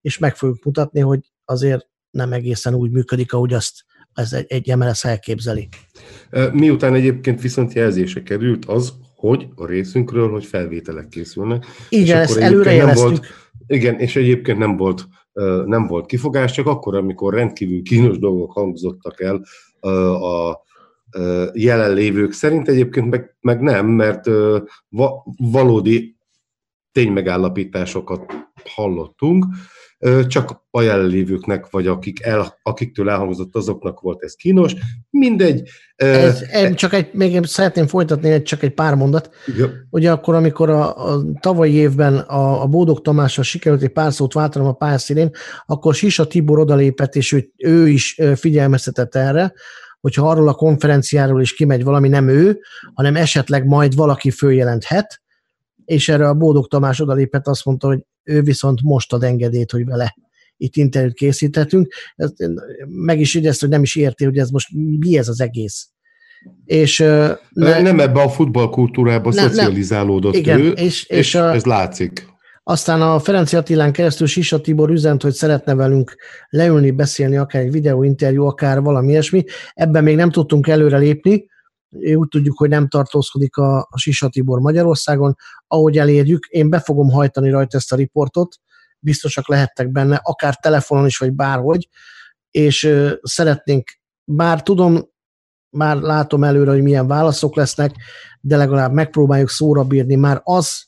és meg fogjuk mutatni, hogy azért nem egészen úgy működik, ahogy azt ez egy, egy MLS elképzeli. Miután egyébként viszont jelzése került az, hogy a részünkről, hogy felvételek készülnek. Igen, ezt előre volt, Igen, és egyébként nem volt, nem volt kifogás, csak akkor, amikor rendkívül kínos dolgok hangzottak el a jelenlévők szerint, egyébként meg, meg nem, mert valódi ténymegállapításokat hallottunk, csak a jelenlévőknek, vagy akik el, akiktől elhangzott, azoknak volt ez kínos. Mindegy. Ez, ez csak egy, még szeretném folytatni csak egy pár mondat. Ja. Ugye akkor, amikor a, a tavalyi évben a, a Bódog Tamással sikerült egy pár szót váltanom a pályaszínén, akkor Sisa Tibor odalépett, és ő, ő is figyelmeztetett erre, hogyha arról a konferenciáról is kimegy valami, nem ő, hanem esetleg majd valaki följelenthet, és erre a Bódog Tamás odalépett, azt mondta, hogy ő viszont most ad engedélyt, hogy vele itt interjút készíthetünk. Meg is idézte, hogy nem is érti, hogy ez most mi ez az egész. És, ne, nem ebbe a futballkultúrába nem, szocializálódott nem, igen, ő, és, és, és a, ez látszik. Aztán a Ferenci Attilán keresztül Sisa Tibor üzent, hogy szeretne velünk leülni, beszélni, akár egy videóinterjú, akár valami ilyesmi. Ebben még nem tudtunk előre lépni, úgy tudjuk, hogy nem tartózkodik a, a Sisa Tibor Magyarországon. Ahogy elérjük, én be fogom hajtani rajta ezt a riportot, biztosak lehettek benne, akár telefonon is, vagy bárhogy, és ö, szeretnénk, bár tudom, már látom előre, hogy milyen válaszok lesznek, de legalább megpróbáljuk szóra bírni. Már az,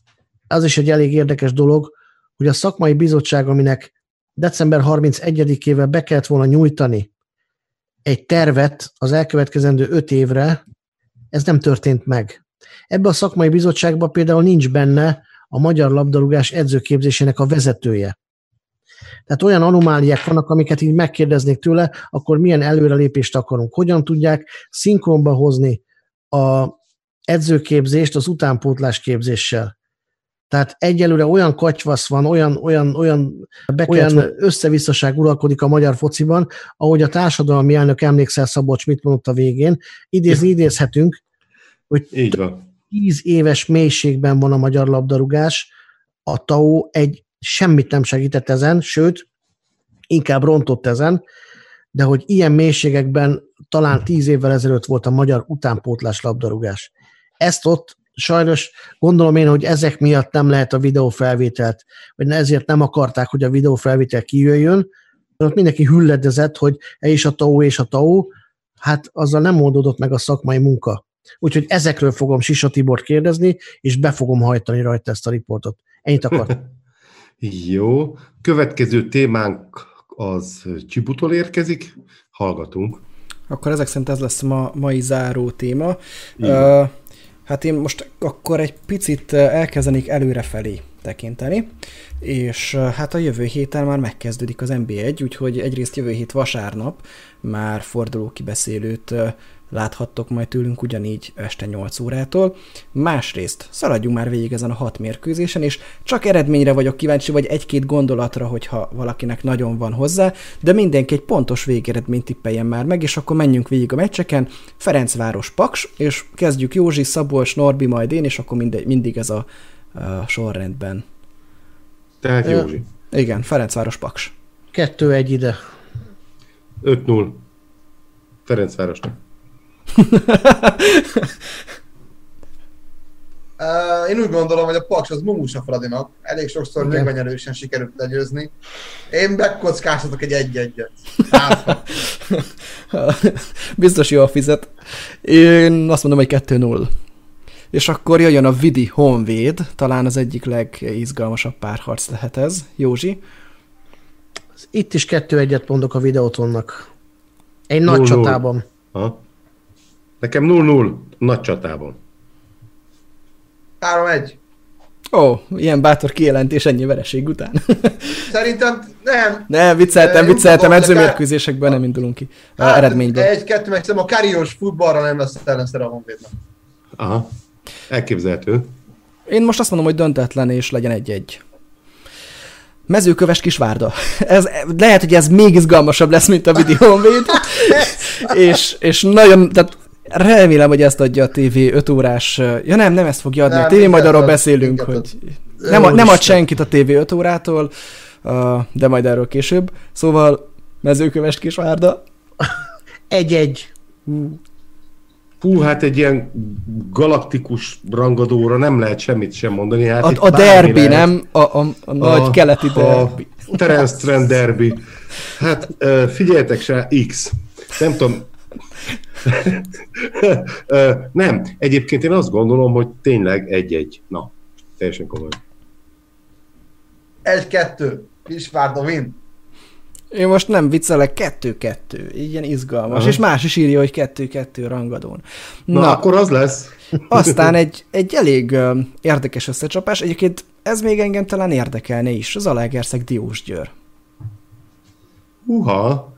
az is egy elég érdekes dolog, hogy a szakmai bizottság, aminek december 31-ével be kellett volna nyújtani egy tervet az elkövetkezendő öt évre, ez nem történt meg. Ebbe a szakmai bizottságban például nincs benne a magyar labdarúgás edzőképzésének a vezetője. Tehát olyan anomáliák vannak, amiket így megkérdeznék tőle, akkor milyen előrelépést akarunk, hogyan tudják szinkronba hozni a edzőképzést az utánpótlás képzéssel. Tehát egyelőre olyan katyvasz van, olyan, olyan, olyan, olyan összevisszaság uralkodik a magyar fociban, ahogy a társadalmi elnök emlékszel Szabolcs mit mondott a végén. Idézni idézhetünk, hogy Így van. tíz éves mélységben van a magyar labdarúgás, a TAO egy semmit nem segített ezen, sőt, inkább rontott ezen, de hogy ilyen mélységekben talán tíz évvel ezelőtt volt a magyar utánpótlás labdarúgás. Ezt ott sajnos gondolom én, hogy ezek miatt nem lehet a videófelvételt, vagy ezért nem akarták, hogy a videófelvétel kijöjjön, ott mindenki hülledezett, hogy e is a TAO és a TAO, hát azzal nem oldódott meg a szakmai munka. Úgyhogy ezekről fogom Sisa Tibor kérdezni, és be fogom hajtani rajta ezt a riportot. Ennyit akartam. Jó. Következő témánk az Csibutól érkezik. hallgatunk. Akkor ezek szerint ez lesz ma mai záró téma. Uh, hát én most akkor egy picit elkezdenék előrefelé tekinteni, és hát a jövő héten már megkezdődik az NBA1, úgyhogy egyrészt jövő hét vasárnap már forduló kibeszélőt láthattok majd tőlünk ugyanígy este 8 órától. Másrészt szaladjunk már végig ezen a hat mérkőzésen, és csak eredményre vagyok kíváncsi, vagy egy-két gondolatra, hogyha valakinek nagyon van hozzá, de mindenki egy pontos végeredményt tippeljen már meg, és akkor menjünk végig a meccseken. Ferencváros Paks, és kezdjük Józsi, Szabolcs, Norbi, majd én, és akkor mindegy, mindig ez a, a sorrendben. Tehát Józsi. Ö, igen, Ferencváros Paks. 2-1 ide. 5-0. Ferencvárosnak. Uh, én úgy gondolom, hogy a Paks az Mumusa Fradinak. Elég sokszor nyilványerősen sikerült legyőzni. Én megkockáztatok egy egy-egyet. Biztos jó a fizet. Én azt mondom, hogy 2-0. És akkor jöjjön a Vidi Honvéd, talán az egyik legizgalmasabb párharc lehet ez. Józsi? Itt is 2-1-et mondok a videótonnak. Egy nagy csatában. Ha? Nekem 0-0 nagy csatában. 3-1. Ó, ilyen bátor kijelentés ennyi vereség után. Szerintem nem. Nem, vicceltem, vicceltem, edzőmérkőzésekben nem indulunk ki. Hát, eredményből. Egy-kettő, meg a kariós futballra nem lesz ellenszer a Honvédnak. Aha, elképzelhető. Én most azt mondom, hogy döntetlen és legyen egy-egy. Mezőköves Kisvárda. Ez, lehet, hogy ez még izgalmasabb lesz, mint a Vidi Honvéd. és, és nagyon, tehát remélem, hogy ezt adja a TV 5 órás, ja nem, nem ezt fogja adni nem, a TV, majd arról beszélünk, hogy nem, nem ad senkit a TV 5 órától, de majd erről később. Szóval Mezőkövest Kisvárda. Egy-egy. Hú, hát egy ilyen galaktikus rangadóra nem lehet semmit sem mondani. Hát a, a derbi, lehet. nem? A, a, a nagy a, keleti derbi. A Terence Trend derbi. Hát figyeljetek se, X. Nem tudom, nem, egyébként én azt gondolom, hogy tényleg egy-egy. Na, teljesen komoly. Egy-kettő. Kisvárda win. Én most nem viccelek, kettő-kettő. Ilyen izgalmas. Aha. És más is írja, hogy kettő-kettő rangadón. Na, Na, akkor az lesz. aztán egy, egy elég érdekes összecsapás. Egyébként ez még engem talán érdekelne is. Az Alegerszeg Diós Győr. Uha.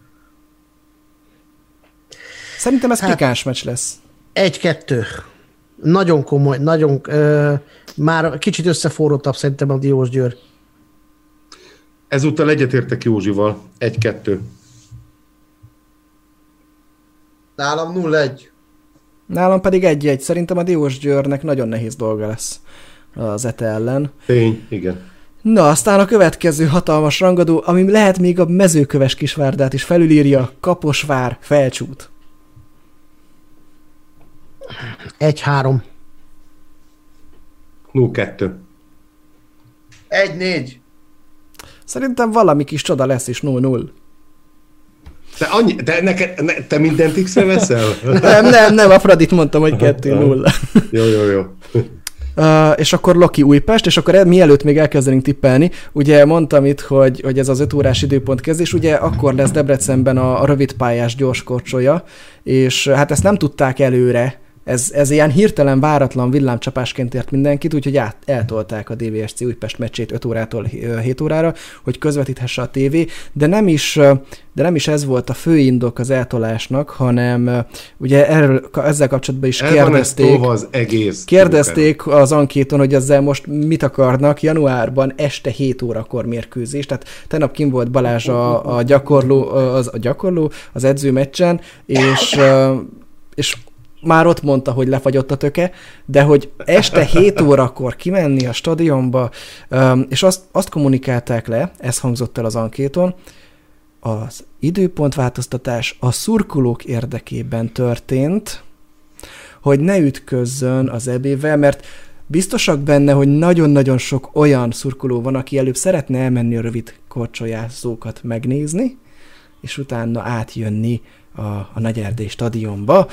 Szerintem ez hát, pikáns meccs lesz. Egy-kettő. Nagyon komoly, nagyon, ö, már kicsit összeforrottabb szerintem a Diós Győr. Ezúttal egyetértek Józsival. Egy-kettő. Nálam 0-1. Nálam pedig egy-egy. Szerintem a Diós Győrnek nagyon nehéz dolga lesz az ETE ellen. Tény, igen. Na, aztán a következő hatalmas rangadó, ami lehet még a mezőköves kisvárdát is felülírja, Kaposvár, Felcsút. Egy-három. 0-2. Egy-négy. Szerintem valami kis csoda lesz is 0-0. Te, annyi, te, neked, ne, te mindent x veszel? nem, nem, nem, a Fradit mondtam, hogy 2-0. jó, jó, jó. Uh, és akkor Loki Újpest, és akkor mielőtt még elkezdenénk tippelni, ugye mondtam itt, hogy, hogy ez az 5 órás időpont kezdés, ugye akkor lesz Debrecenben a, a rövidpályás gyorskorcsolya, és hát ezt nem tudták előre ez, ez ilyen hirtelen, váratlan villámcsapásként ért mindenkit, úgyhogy át, eltolták a DVSC Újpest meccsét 5 órától 7 órára, hogy közvetíthesse a tévé, de nem is, de nem is ez volt a fő indok az eltolásnak, hanem ugye erről, ezzel kapcsolatban is El kérdezték, az egész kérdezték az ankéton, hogy ezzel most mit akarnak januárban este 7 órakor mérkőzés, tehát tegnap kim volt Balázs a, a gyakorló, az, a gyakorló, az edzőmeccsen, és és már ott mondta, hogy lefagyott a töke, de hogy este 7 órakor kimenni a stadionba, és azt, azt kommunikálták le, ez hangzott el az ankéton, az időpontváltoztatás a szurkolók érdekében történt, hogy ne ütközzön az ebével, mert biztosak benne, hogy nagyon-nagyon sok olyan szurkoló van, aki előbb szeretne elmenni a rövid korcsolyázókat megnézni, és utána átjönni a, a Nagy Erdély stadionba.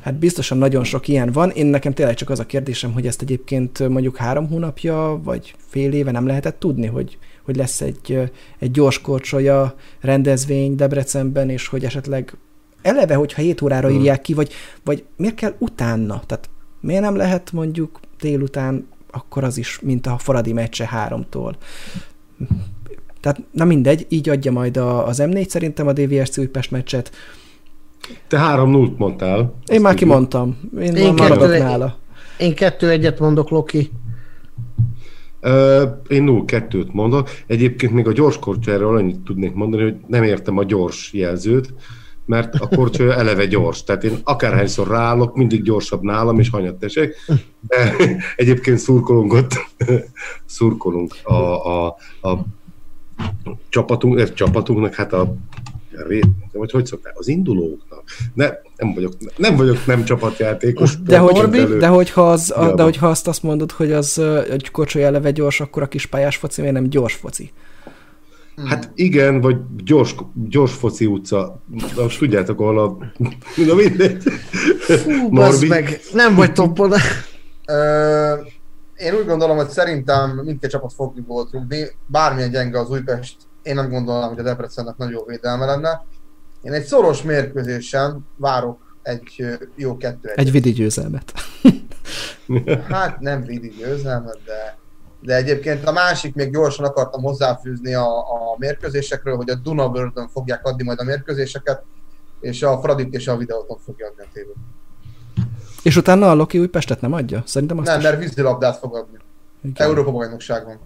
Hát biztosan nagyon sok ilyen van. Én nekem tényleg csak az a kérdésem, hogy ezt egyébként mondjuk három hónapja, vagy fél éve nem lehetett tudni, hogy, hogy lesz egy, egy gyors korcsolya rendezvény Debrecenben, és hogy esetleg eleve, hogyha 7 órára hmm. írják ki, vagy, vagy miért kell utána? Tehát miért nem lehet mondjuk délután akkor az is, mint a Faradi meccse háromtól. Tehát, na mindegy, így adja majd a, az M4 szerintem a DVSC Újpest meccset. Te 3-0-t mondtál. Én már kimondtam. Én, én maradok kettő, nála. Én kettő egyet mondok, Loki. Én 0-2-t mondok. Egyébként még a gyors korcsáról annyit tudnék mondani, hogy nem értem a gyors jelzőt, mert a korcsolya eleve gyors. Tehát én akárhányszor ráállok, mindig gyorsabb nálam, és hanyat tesek. De egyébként szurkolunk ott, szurkolunk a, a, a csapatunk, ez csapatunknak, hát a vagy hogy szokták, az indulóknak. Ne, nem, vagyok, nem vagyok nem csapatjátékos. De, hogy, Orbi, de, hogyha az, a, de hogyha azt azt mondod, hogy az egy kocsolya eleve gyors, akkor a kis pályás foci miért nem gyors foci? Hát igen, vagy gyors, gyors foci utca. Most tudjátok, ahol a... Na mindegy. Fú, meg, nem vagy toppon. én úgy gondolom, hogy szerintem mindkét csapat fog volt rúgni. Bármilyen gyenge az Újpest, én nem gondolom, hogy a Debrecennek nagyon védelme lenne. Én egy szoros mérkőzésen várok egy jó kettő Egy vidi győzelmet. hát nem vidi győzelmet, de de egyébként a másik, még gyorsan akartam hozzáfűzni a, a mérkőzésekről, hogy a Dunabördön fogják adni majd a mérkőzéseket, és a Fradit és a videóton fogja adni a tévét. És utána a Loki Újpestet nem adja? Szerintem azt Nem, is... mert vízilabdát fog adni. Igen. Európa bajnokságon.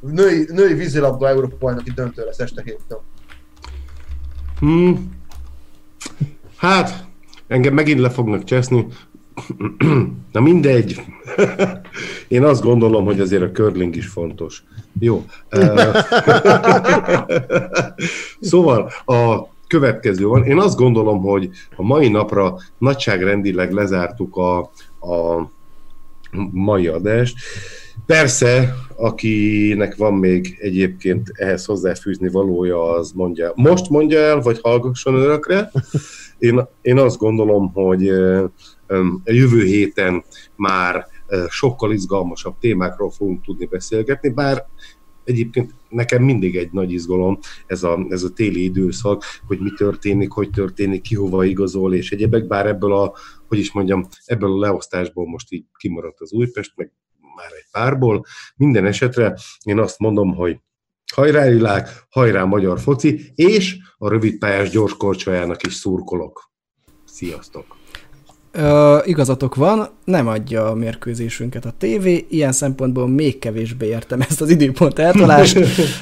Női, női vízilabda Európa bajnoki döntő lesz este héttől. Hmm. Hát, engem megint le fognak cseszni. Na mindegy. Én azt gondolom, hogy azért a curling is fontos. Jó. szóval a következő van. Én azt gondolom, hogy a mai napra nagyságrendileg lezártuk a, a mai adást. Persze, akinek van még egyébként ehhez hozzáfűzni valója, az mondja, most mondja el, vagy hallgasson örökre. Én, én azt gondolom, hogy jövő héten már sokkal izgalmasabb témákról fogunk tudni beszélgetni, bár egyébként nekem mindig egy nagy izgalom ez a, ez a téli időszak, hogy mi történik, hogy történik, ki hova igazol, és egyebek, bár ebből a, hogy is mondjam, ebből a leosztásból most így kimaradt az Újpest, meg már egy párból. Minden esetre én azt mondom, hogy hajrá világ, hajrá magyar foci, és a rövidpályás gyors korcsolyának is szurkolok. Sziasztok! Uh, igazatok van, nem adja a mérkőzésünket a tévé, ilyen szempontból még kevésbé értem ezt az időpont eltalást.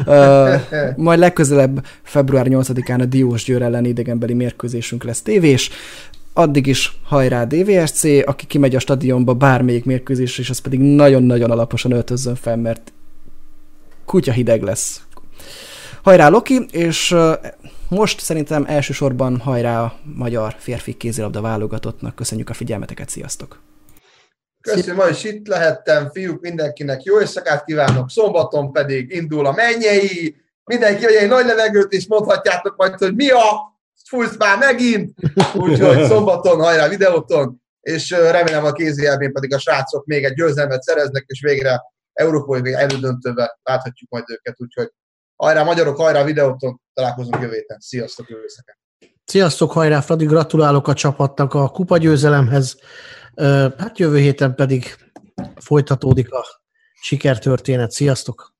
Uh, majd legközelebb február 8-án a Diós Győr ellen idegenbeli mérkőzésünk lesz tévés. Addig is hajrá DVSC, aki kimegy a stadionba bármelyik mérkőzésre, és az pedig nagyon-nagyon alaposan öltözzön fel, mert kutya hideg lesz. Hajrá Loki, és most szerintem elsősorban hajrá a magyar férfi kézilabda válogatottnak. Köszönjük a figyelmeteket, sziasztok! Köszönöm, hogy itt lehettem, fiúk, mindenkinek jó éjszakát kívánok, szombaton pedig indul a mennyei, mindenki hogy egy nagy levegőt, is mondhatjátok majd, hogy mi a fújsz már megint, úgyhogy szombaton hajrá videóton, és remélem a kézi pedig a srácok még egy győzelmet szereznek, és végre európai elődöntőbe láthatjuk majd őket, úgyhogy Hajrá magyarok, hajrá videóton, találkozunk jövő héten. Sziasztok, jövő Sziasztok, hajrá Fradi, gratulálok a csapatnak a kupa győzelemhez. Hát jövő héten pedig folytatódik a sikertörténet. Sziasztok!